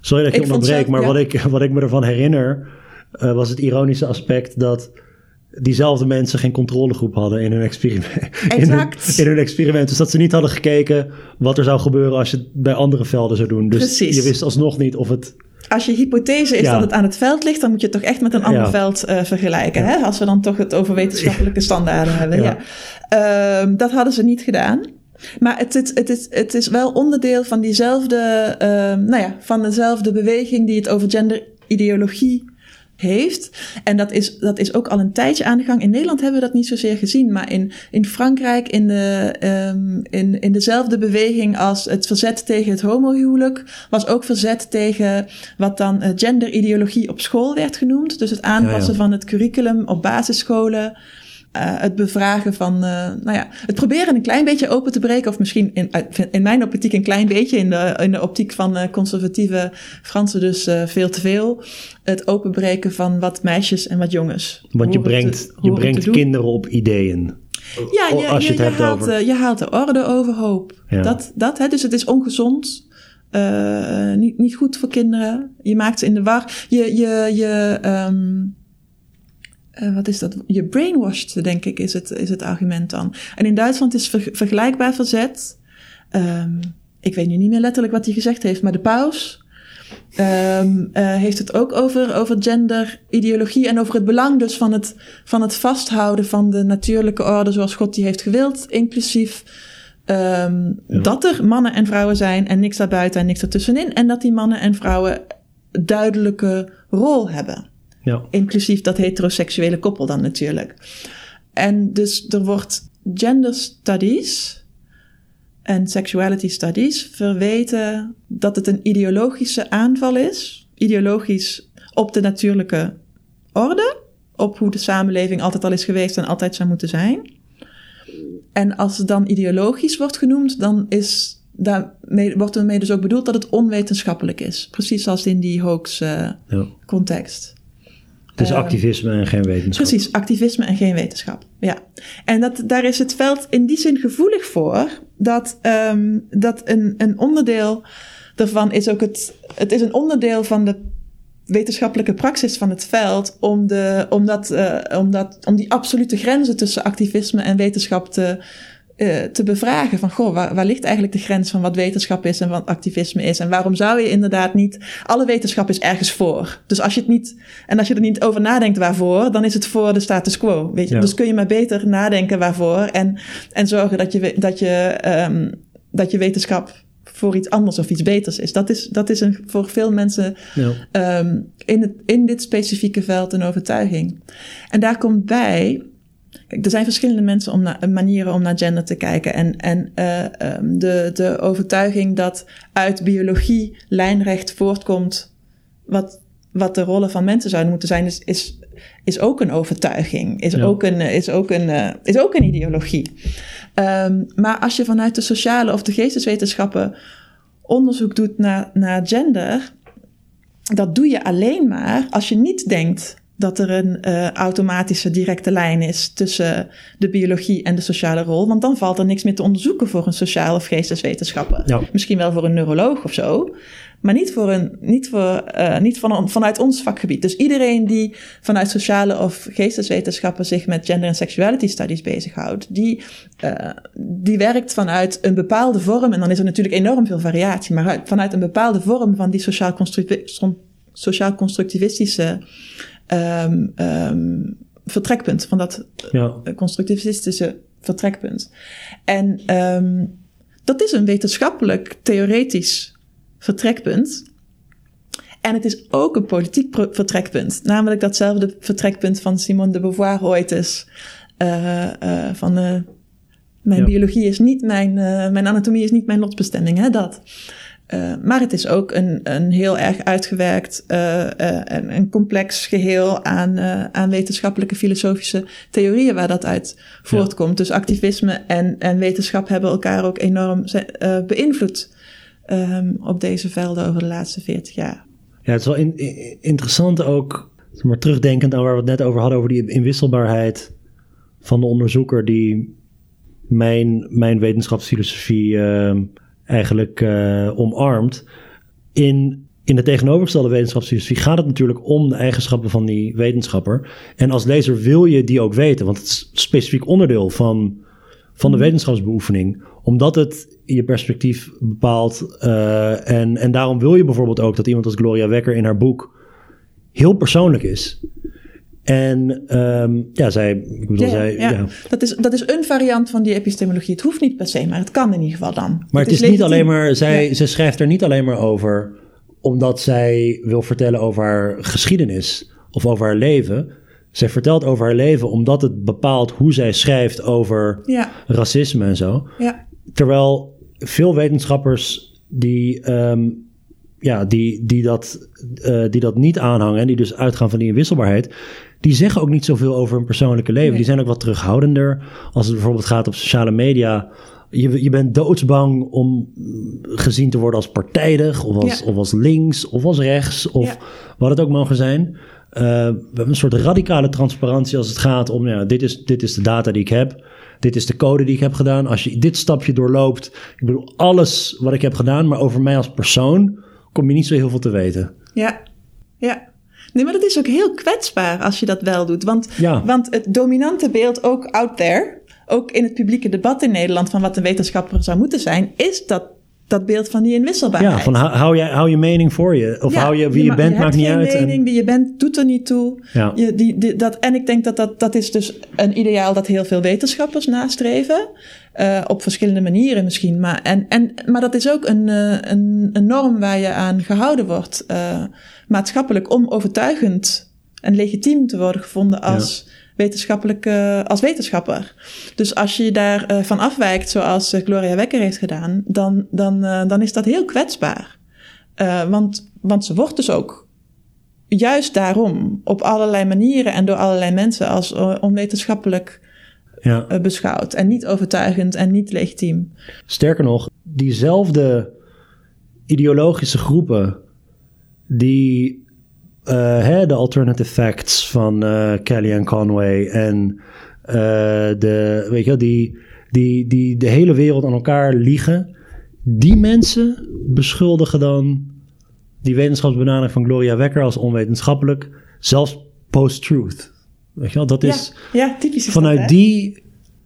A: Sorry dat je
B: Ik vond
A: onderbreek,
B: zelf-
A: maar
B: ja.
A: wat, ik, wat ik me ervan herinner eh, was het ironische aspect dat diezelfde mensen geen controlegroep hadden in hun, experiment, in, hun,
B: Exact.
A: in hun experiment. Dus dat ze niet hadden gekeken wat er zou gebeuren als je het bij andere velden zou doen. Dus
B: Precies.
A: je wist alsnog niet of het...
B: als je hypothese is
A: Ja.
B: dat het aan het veld ligt, dan moet je het toch echt met een ander
A: Ja.
B: veld eh, vergelijken. Hè? Als we dan toch het over wetenschappelijke standaarden hebben.
A: Ja.
B: Ja. Ehm, dat hadden ze niet gedaan. Maar het, het, het, is, het is wel onderdeel van diezelfde, ehm, nou ja, van dezelfde beweging die het over genderideologie heeft. En dat is, dat is ook al een tijdje aan de gang. In Nederland hebben we dat niet zozeer gezien, maar in, in Frankrijk, in, de, um, in, in dezelfde beweging als het verzet tegen het homohuwelijk, was ook verzet tegen wat dan uh, genderideologie op school werd genoemd. Dus het aanpassen ja, ja. van het curriculum op basisscholen. Uh, het bevragen van, uh, nou ja, het proberen een klein beetje open te breken, of misschien in, in mijn optiek een klein beetje, in de, in de optiek van uh, conservatieve Fransen dus veel te veel. Het openbreken van wat meisjes en wat jongens.
C: Want je brengt, te, je brengt kinderen op ideeën.
B: Ja, je, als je, je, het je, haalt, over... je haalt de orde overhoop. Ja. Dat, dat, hè, dus het is ongezond. niet, niet goed voor kinderen. Je maakt ze in de war. Je, je, je, um, uh, wat is dat? Je brainwashed, denk ik, is het, is het argument dan. En in Duitsland is ver, vergelijkbaar verzet. Um, ik weet nu niet meer letterlijk wat hij gezegd heeft, maar de paus um, uh, heeft het ook over, over genderideologie en over het belang dus van het, van het vasthouden van de natuurlijke orde zoals God die heeft gewild, inclusief um, ja. dat er mannen en vrouwen zijn en niks daarbuiten en niks ertussenin. En dat die mannen en vrouwen duidelijke rol hebben.
C: Ja.
B: Inclusief dat heteroseksuele koppel dan natuurlijk. En dus er wordt gender studies en sexuality studies verweten dat het een ideologische aanval is. Ideologisch op de natuurlijke orde. Op hoe de samenleving altijd al is geweest en altijd zou moeten zijn. En als het dan ideologisch wordt genoemd, dan is daarmee, wordt ermee dus ook bedoeld dat het onwetenschappelijk is. Precies zoals in die hoax-context. Uh, ja.
C: Het is activisme en geen wetenschap.
B: Precies, activisme en geen wetenschap. Ja. En dat, daar is het veld in die zin gevoelig voor dat, um, dat een, een onderdeel daarvan is ook het. Het is een onderdeel van de wetenschappelijke praxis van het veld om, de, om, dat, uh, om, dat, om die absolute grenzen tussen activisme en wetenschap te, uh, te bevragen. Van, goh, waar, waar, ligt eigenlijk de grens van wat wetenschap is en wat activisme is? En waarom zou je inderdaad niet... Alle wetenschap is ergens voor. Dus als je het niet... En als je er niet over nadenkt waarvoor, dan is het voor de status quo. Weet je? Ja. Dus kun je maar beter nadenken waarvoor en, en zorgen dat je, dat, je, um, dat je wetenschap voor iets anders of iets beters is. Dat is, dat is een, voor veel mensen ja. um, in, het, in dit specifieke veld een overtuiging. En daar komt bij Kijk, er zijn verschillende mensen om naar, manieren om naar gender te kijken. En, en uh, um, de, de overtuiging dat uit biologie lijnrecht voortkomt wat, wat de rollen van mensen zouden moeten zijn, is, is, is ook een overtuiging. Is, ja. ook, een, is, ook, een, is ook een ideologie. Um, maar als je vanuit de sociale of de geesteswetenschappen onderzoek doet naar, naar gender, dat doe je alleen maar als je niet denkt dat er een uh, automatische directe lijn is tussen de biologie en de sociale rol. Want dan valt er niks meer te onderzoeken voor een sociaal of geesteswetenschapper. Ja. Misschien wel voor een neuroloog of zo. Maar niet, voor een, niet, voor, uh, niet van, vanuit ons vakgebied. Dus iedereen die vanuit sociale of geesteswetenschappen zich met gender en sexuality studies bezighoudt, die, uh, die werkt vanuit een bepaalde vorm. En dan is er natuurlijk enorm veel variatie, maar vanuit een bepaalde vorm van die sociaal, constructi sociaal constructivistische um, um, vertrekpunt, van dat ja. constructivistische vertrekpunt. En um, dat is een wetenschappelijk, theoretisch vertrekpunt. En het is ook een politiek vertrekpunt. Namelijk datzelfde vertrekpunt van Simone de Beauvoir ooit is. Uh, uh, van uh, mijn ja. biologie is niet mijn, mijn anatomie is niet mijn lotsbestemming, hè, dat. Uh, maar het is ook een, een heel erg uitgewerkt uh, uh, en een complex geheel aan, aan wetenschappelijke filosofische theorieën waar dat uit voortkomt. Ja. Dus activisme en, en wetenschap hebben elkaar ook enorm beïnvloed um, op deze velden over de laatste 40 jaar.
C: Ja, het is wel in, in, interessant ook, maar terugdenkend aan waar we het net over hadden, over die inwisselbaarheid van de onderzoeker die mijn, mijn wetenschapsfilosofie ehm, eigenlijk uh, omarmt. In, in de tegenovergestelde wetenschapsfilosofie gaat het natuurlijk om de eigenschappen van die wetenschapper. En als lezer wil je die ook weten, want het is specifiek onderdeel van, van de mhm. wetenschapsbeoefening, omdat het je perspectief bepaalt. Uh, en, en daarom wil je bijvoorbeeld ook dat iemand als Gloria Wekker in haar boek heel persoonlijk is.
A: En ehm, ja, zij, ik bedoel,
B: Ja,
A: zij,
B: ja.
A: ja.
B: Dat, is, dat is een variant van die epistemologie. Het hoeft niet per se, maar het kan in ieder geval dan.
A: Maar het is, niet alleen maar, zij,
B: Ja.
A: zij schrijft er niet alleen maar over omdat zij wil vertellen over haar geschiedenis of over haar leven. Zij vertelt over haar leven omdat het bepaalt hoe zij schrijft over racisme en zo.
B: ja,
A: Terwijl veel wetenschappers die, ehm, ja, die, die, dat, eh, die dat niet aanhangen, en die dus uitgaan van die inwisselbaarheid, die zeggen ook niet zoveel over hun persoonlijke leven.
B: Nee.
A: Die zijn ook wat terughoudender. Als het bijvoorbeeld gaat op sociale media. Je, je bent doodsbang om gezien te worden als partijdig, of als,
B: Ja.
A: of als links, of als rechts, of
B: Ja.
A: wat het ook mogen zijn. Eh, we hebben een soort radicale transparantie als het gaat om, ja, dit is, dit is de data die ik heb. Dit is de code die ik heb gedaan. Als je dit stapje doorloopt, ik bedoel alles wat ik heb gedaan, maar over mij als persoon kom je niet zo heel veel te weten.
B: ja, ja. Nee, maar dat is ook heel kwetsbaar als je dat wel doet. Want,
A: Ja.
B: want het dominante beeld ook out there, ook in het publieke debat in Nederland van wat een wetenschapper zou moeten zijn, is dat, dat beeld van die inwisselbaarheid.
A: Ja, van hou, jij, hou je mening voor je. Of
B: Ja,
A: hou je wie je, bent, maakt niet uit. En-
B: mening, wie je bent, doet er niet toe.
A: Ja.
B: Je, die, die, dat, en ik denk dat, dat dat is dus een ideaal dat heel veel wetenschappers nastreven. Eh, op verschillende manieren misschien. Maar, en, en, maar dat is ook een, eh, een, een norm waar je aan gehouden wordt. eh, maatschappelijk om overtuigend en legitiem te worden gevonden als, eh, als wetenschapper. Dus als je daar van afwijkt, zoals eh, Gloria Wekker heeft gedaan, dan, dan, dan is dat heel kwetsbaar. Eh, want, want ze wordt dus ook juist daarom op allerlei manieren en door allerlei mensen als onwetenschappelijk
A: ja.
B: beschouwd. En niet overtuigend en niet legitiem.
A: Sterker nog, diezelfde ideologische groepen die eh, hè, de alternative facts van eh Kellyanne Conway en eh, de, weet je, die, die, die de hele wereld aan elkaar liegen, die mensen beschuldigen dan die wetenschapsbenadering van Gloria Wekker als onwetenschappelijk, zelfs post-truth. Weet je wel, dat is
B: ja, ja, typisch. is
A: vanuit
B: dat,
A: die,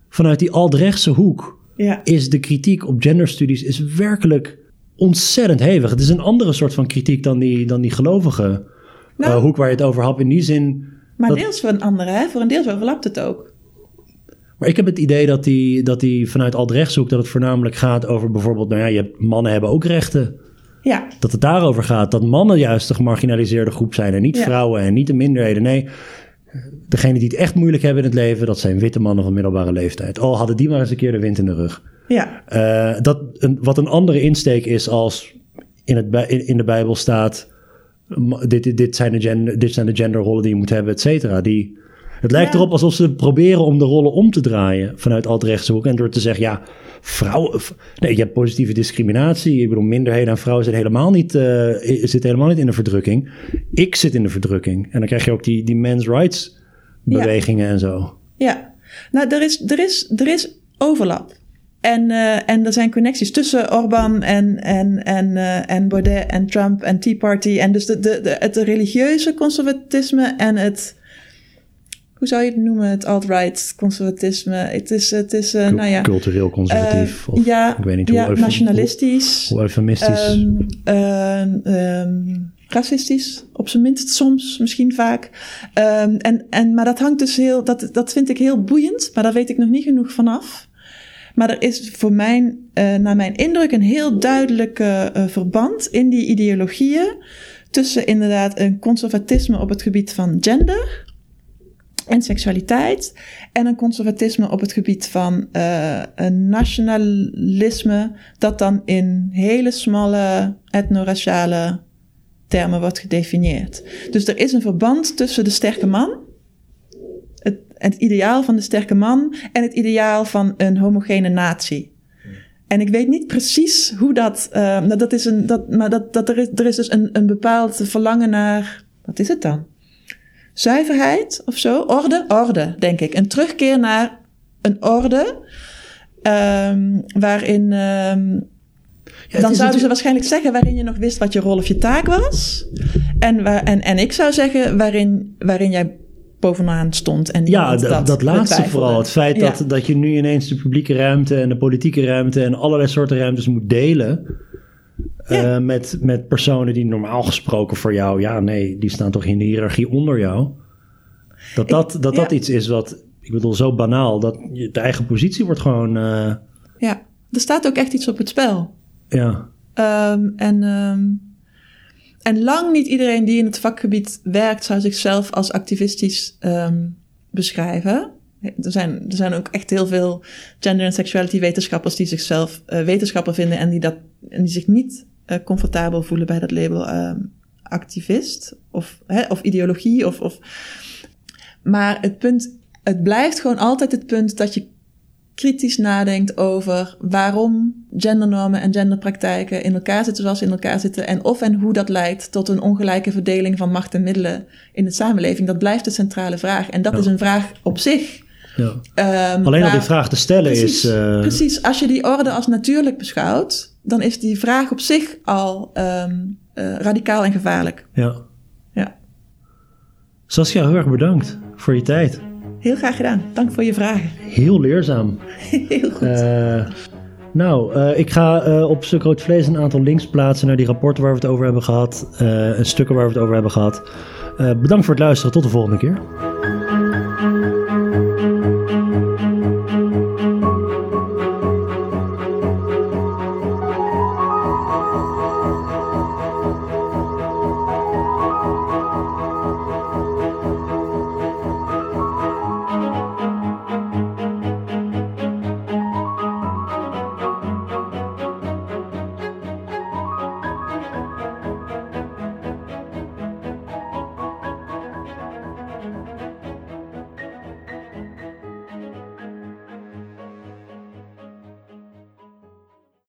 A: vanuit die alt-rechtse hoek
B: Ja,
A: is de kritiek op genderstudies is werkelijk ontzettend hevig. Het is een andere soort van kritiek dan die, dan die gelovige
B: Nou.
A: eh, hoek waar je het over had. In die zin.
B: maar
A: dat-
B: deels voor een andere, hè? voor een deel overlapt het ook.
A: Maar ik heb het idee dat die, dat die vanuit alt-rechts hoek dat het voornamelijk gaat over bijvoorbeeld, nou ja, je hebt, mannen hebben ook rechten.
B: Ja,
A: Dat het daarover gaat. Dat mannen juist de gemarginaliseerde groep zijn en niet
B: Ja.
A: vrouwen en niet de minderheden. Nee, degene die het echt moeilijk hebben in het leven, dat zijn witte mannen van middelbare leeftijd. Al hadden die maar eens een keer de wind in de rug.
B: ja,
A: Eh, dat een, wat een andere insteek is als in, het, in, in de Bijbel staat: dit, dit, dit, zijn de gender, dit zijn de genderrollen die je moet hebben, et cetera. Die, het lijkt
B: Ja.
A: erop alsof ze proberen om de rollen om te draaien vanuit alt-rechtse hoek. En door te zeggen: ja, vrouwen. Nee, je hebt positieve discriminatie. Ik bedoel, minderheden en vrouwen zitten helemaal niet, eh, zitten helemaal niet in de verdrukking. Ik zit in de verdrukking. En dan krijg je ook die, die men's rights bewegingen en zo.
B: ja. Nou, er is, er is, er is overlap. En, eh, en er zijn connecties tussen Orbán en, en, en, eh, en Baudet en Trump en Tea Party. En dus de, de, de, het religieuze conservatisme en het... Hoe zou je het noemen? Het alt-right conservatisme. Het is, het is eh, nou ja...
A: Cultureel conservatief. of,
B: ja,
A: ik weet niet
B: ja
A: hoe,
B: nationalistisch.
A: hoe eufemistisch.
B: Ehm, ehm, racistisch, op zijn minst soms, misschien vaak. En, en, maar dat hangt dus heel, dat, dat vind ik heel boeiend, maar daar weet ik nog niet genoeg vanaf. Maar er is voor mijn, eh, naar mijn indruk een heel duidelijk eh, eh, verband in die ideologieën tussen inderdaad een conservatisme op het gebied van gender en seksualiteit en een conservatisme op het gebied van een nationalisme dat dan in hele smalle etnoraciale termen wordt gedefinieerd. Dus er is een verband tussen de sterke man, het, ideaal van de sterke man en het ideaal van een homogene natie. En ik weet niet precies hoe dat. nou, dat is een, dat, maar dat, dat er, is, er is dus een, een bepaald verlangen naar. Wat is het dan? Zuiverheid of zo? Orde? Orde, denk ik. Een terugkeer naar een orde. ehm, waarin. ehm,
A: het
B: dan zouden ze waarschijnlijk zeggen waarin je nog wist wat je rol of je taak was. En, waar, en, en ik zou zeggen waarin, waarin jij bovenaan stond. En
A: Ja, dat,
B: dat,
A: dat, laatste vooral. Het feit
B: Ja.
A: dat, dat je nu ineens de publieke ruimte en de politieke ruimte en allerlei soorten ruimtes moet delen.
B: Ja.
A: eh, met, met personen die normaal gesproken voor jou, ja, nee, die staan toch in de hiërarchie onder jou. Dat dat, dat, dat
B: ja.
A: iets is wat, ik bedoel, zo banaal, dat je, de eigen positie wordt gewoon, eh,
B: Ja, er staat ook echt iets op het spel.
A: ja,
B: Ehm, en, ehm, en lang niet iedereen die in het vakgebied werkt, zou zichzelf als activistisch ehm, beschrijven. Er zijn, er zijn ook echt heel veel gender- en sexuality wetenschappers die zichzelf eh, wetenschapper vinden en die, dat, en die zich niet eh, comfortabel voelen bij dat label ehm, activist of, hè, of ideologie. Of, of. Maar het punt, het blijft gewoon altijd het punt dat je kritisch nadenkt over waarom gendernormen en genderpraktijken in elkaar zitten zoals ze in elkaar zitten en of en hoe dat leidt tot een ongelijke verdeling van macht en middelen in de samenleving. Dat blijft de centrale vraag. En dat
A: Ja.
B: is een vraag op zich.
A: ja.
B: Ehm,
A: Alleen al die vraag te stellen
B: precies,
A: is, eh,
B: precies, als je die orde als natuurlijk beschouwt, dan is die vraag op zich al ehm, eh, radicaal en gevaarlijk.
A: ja.
B: Ja,
A: Saskia, heel erg bedankt voor je tijd.
B: Heel graag gedaan. Dank voor je vragen.
A: Heel leerzaam.
B: heel goed.
A: Eh, nou, eh, ik ga eh, op Stuk Rood Vlees een aantal links plaatsen naar die rapporten waar we het over hebben gehad. eh, en stukken waar we het over hebben gehad. Eh, bedankt voor het luisteren. Tot de volgende keer.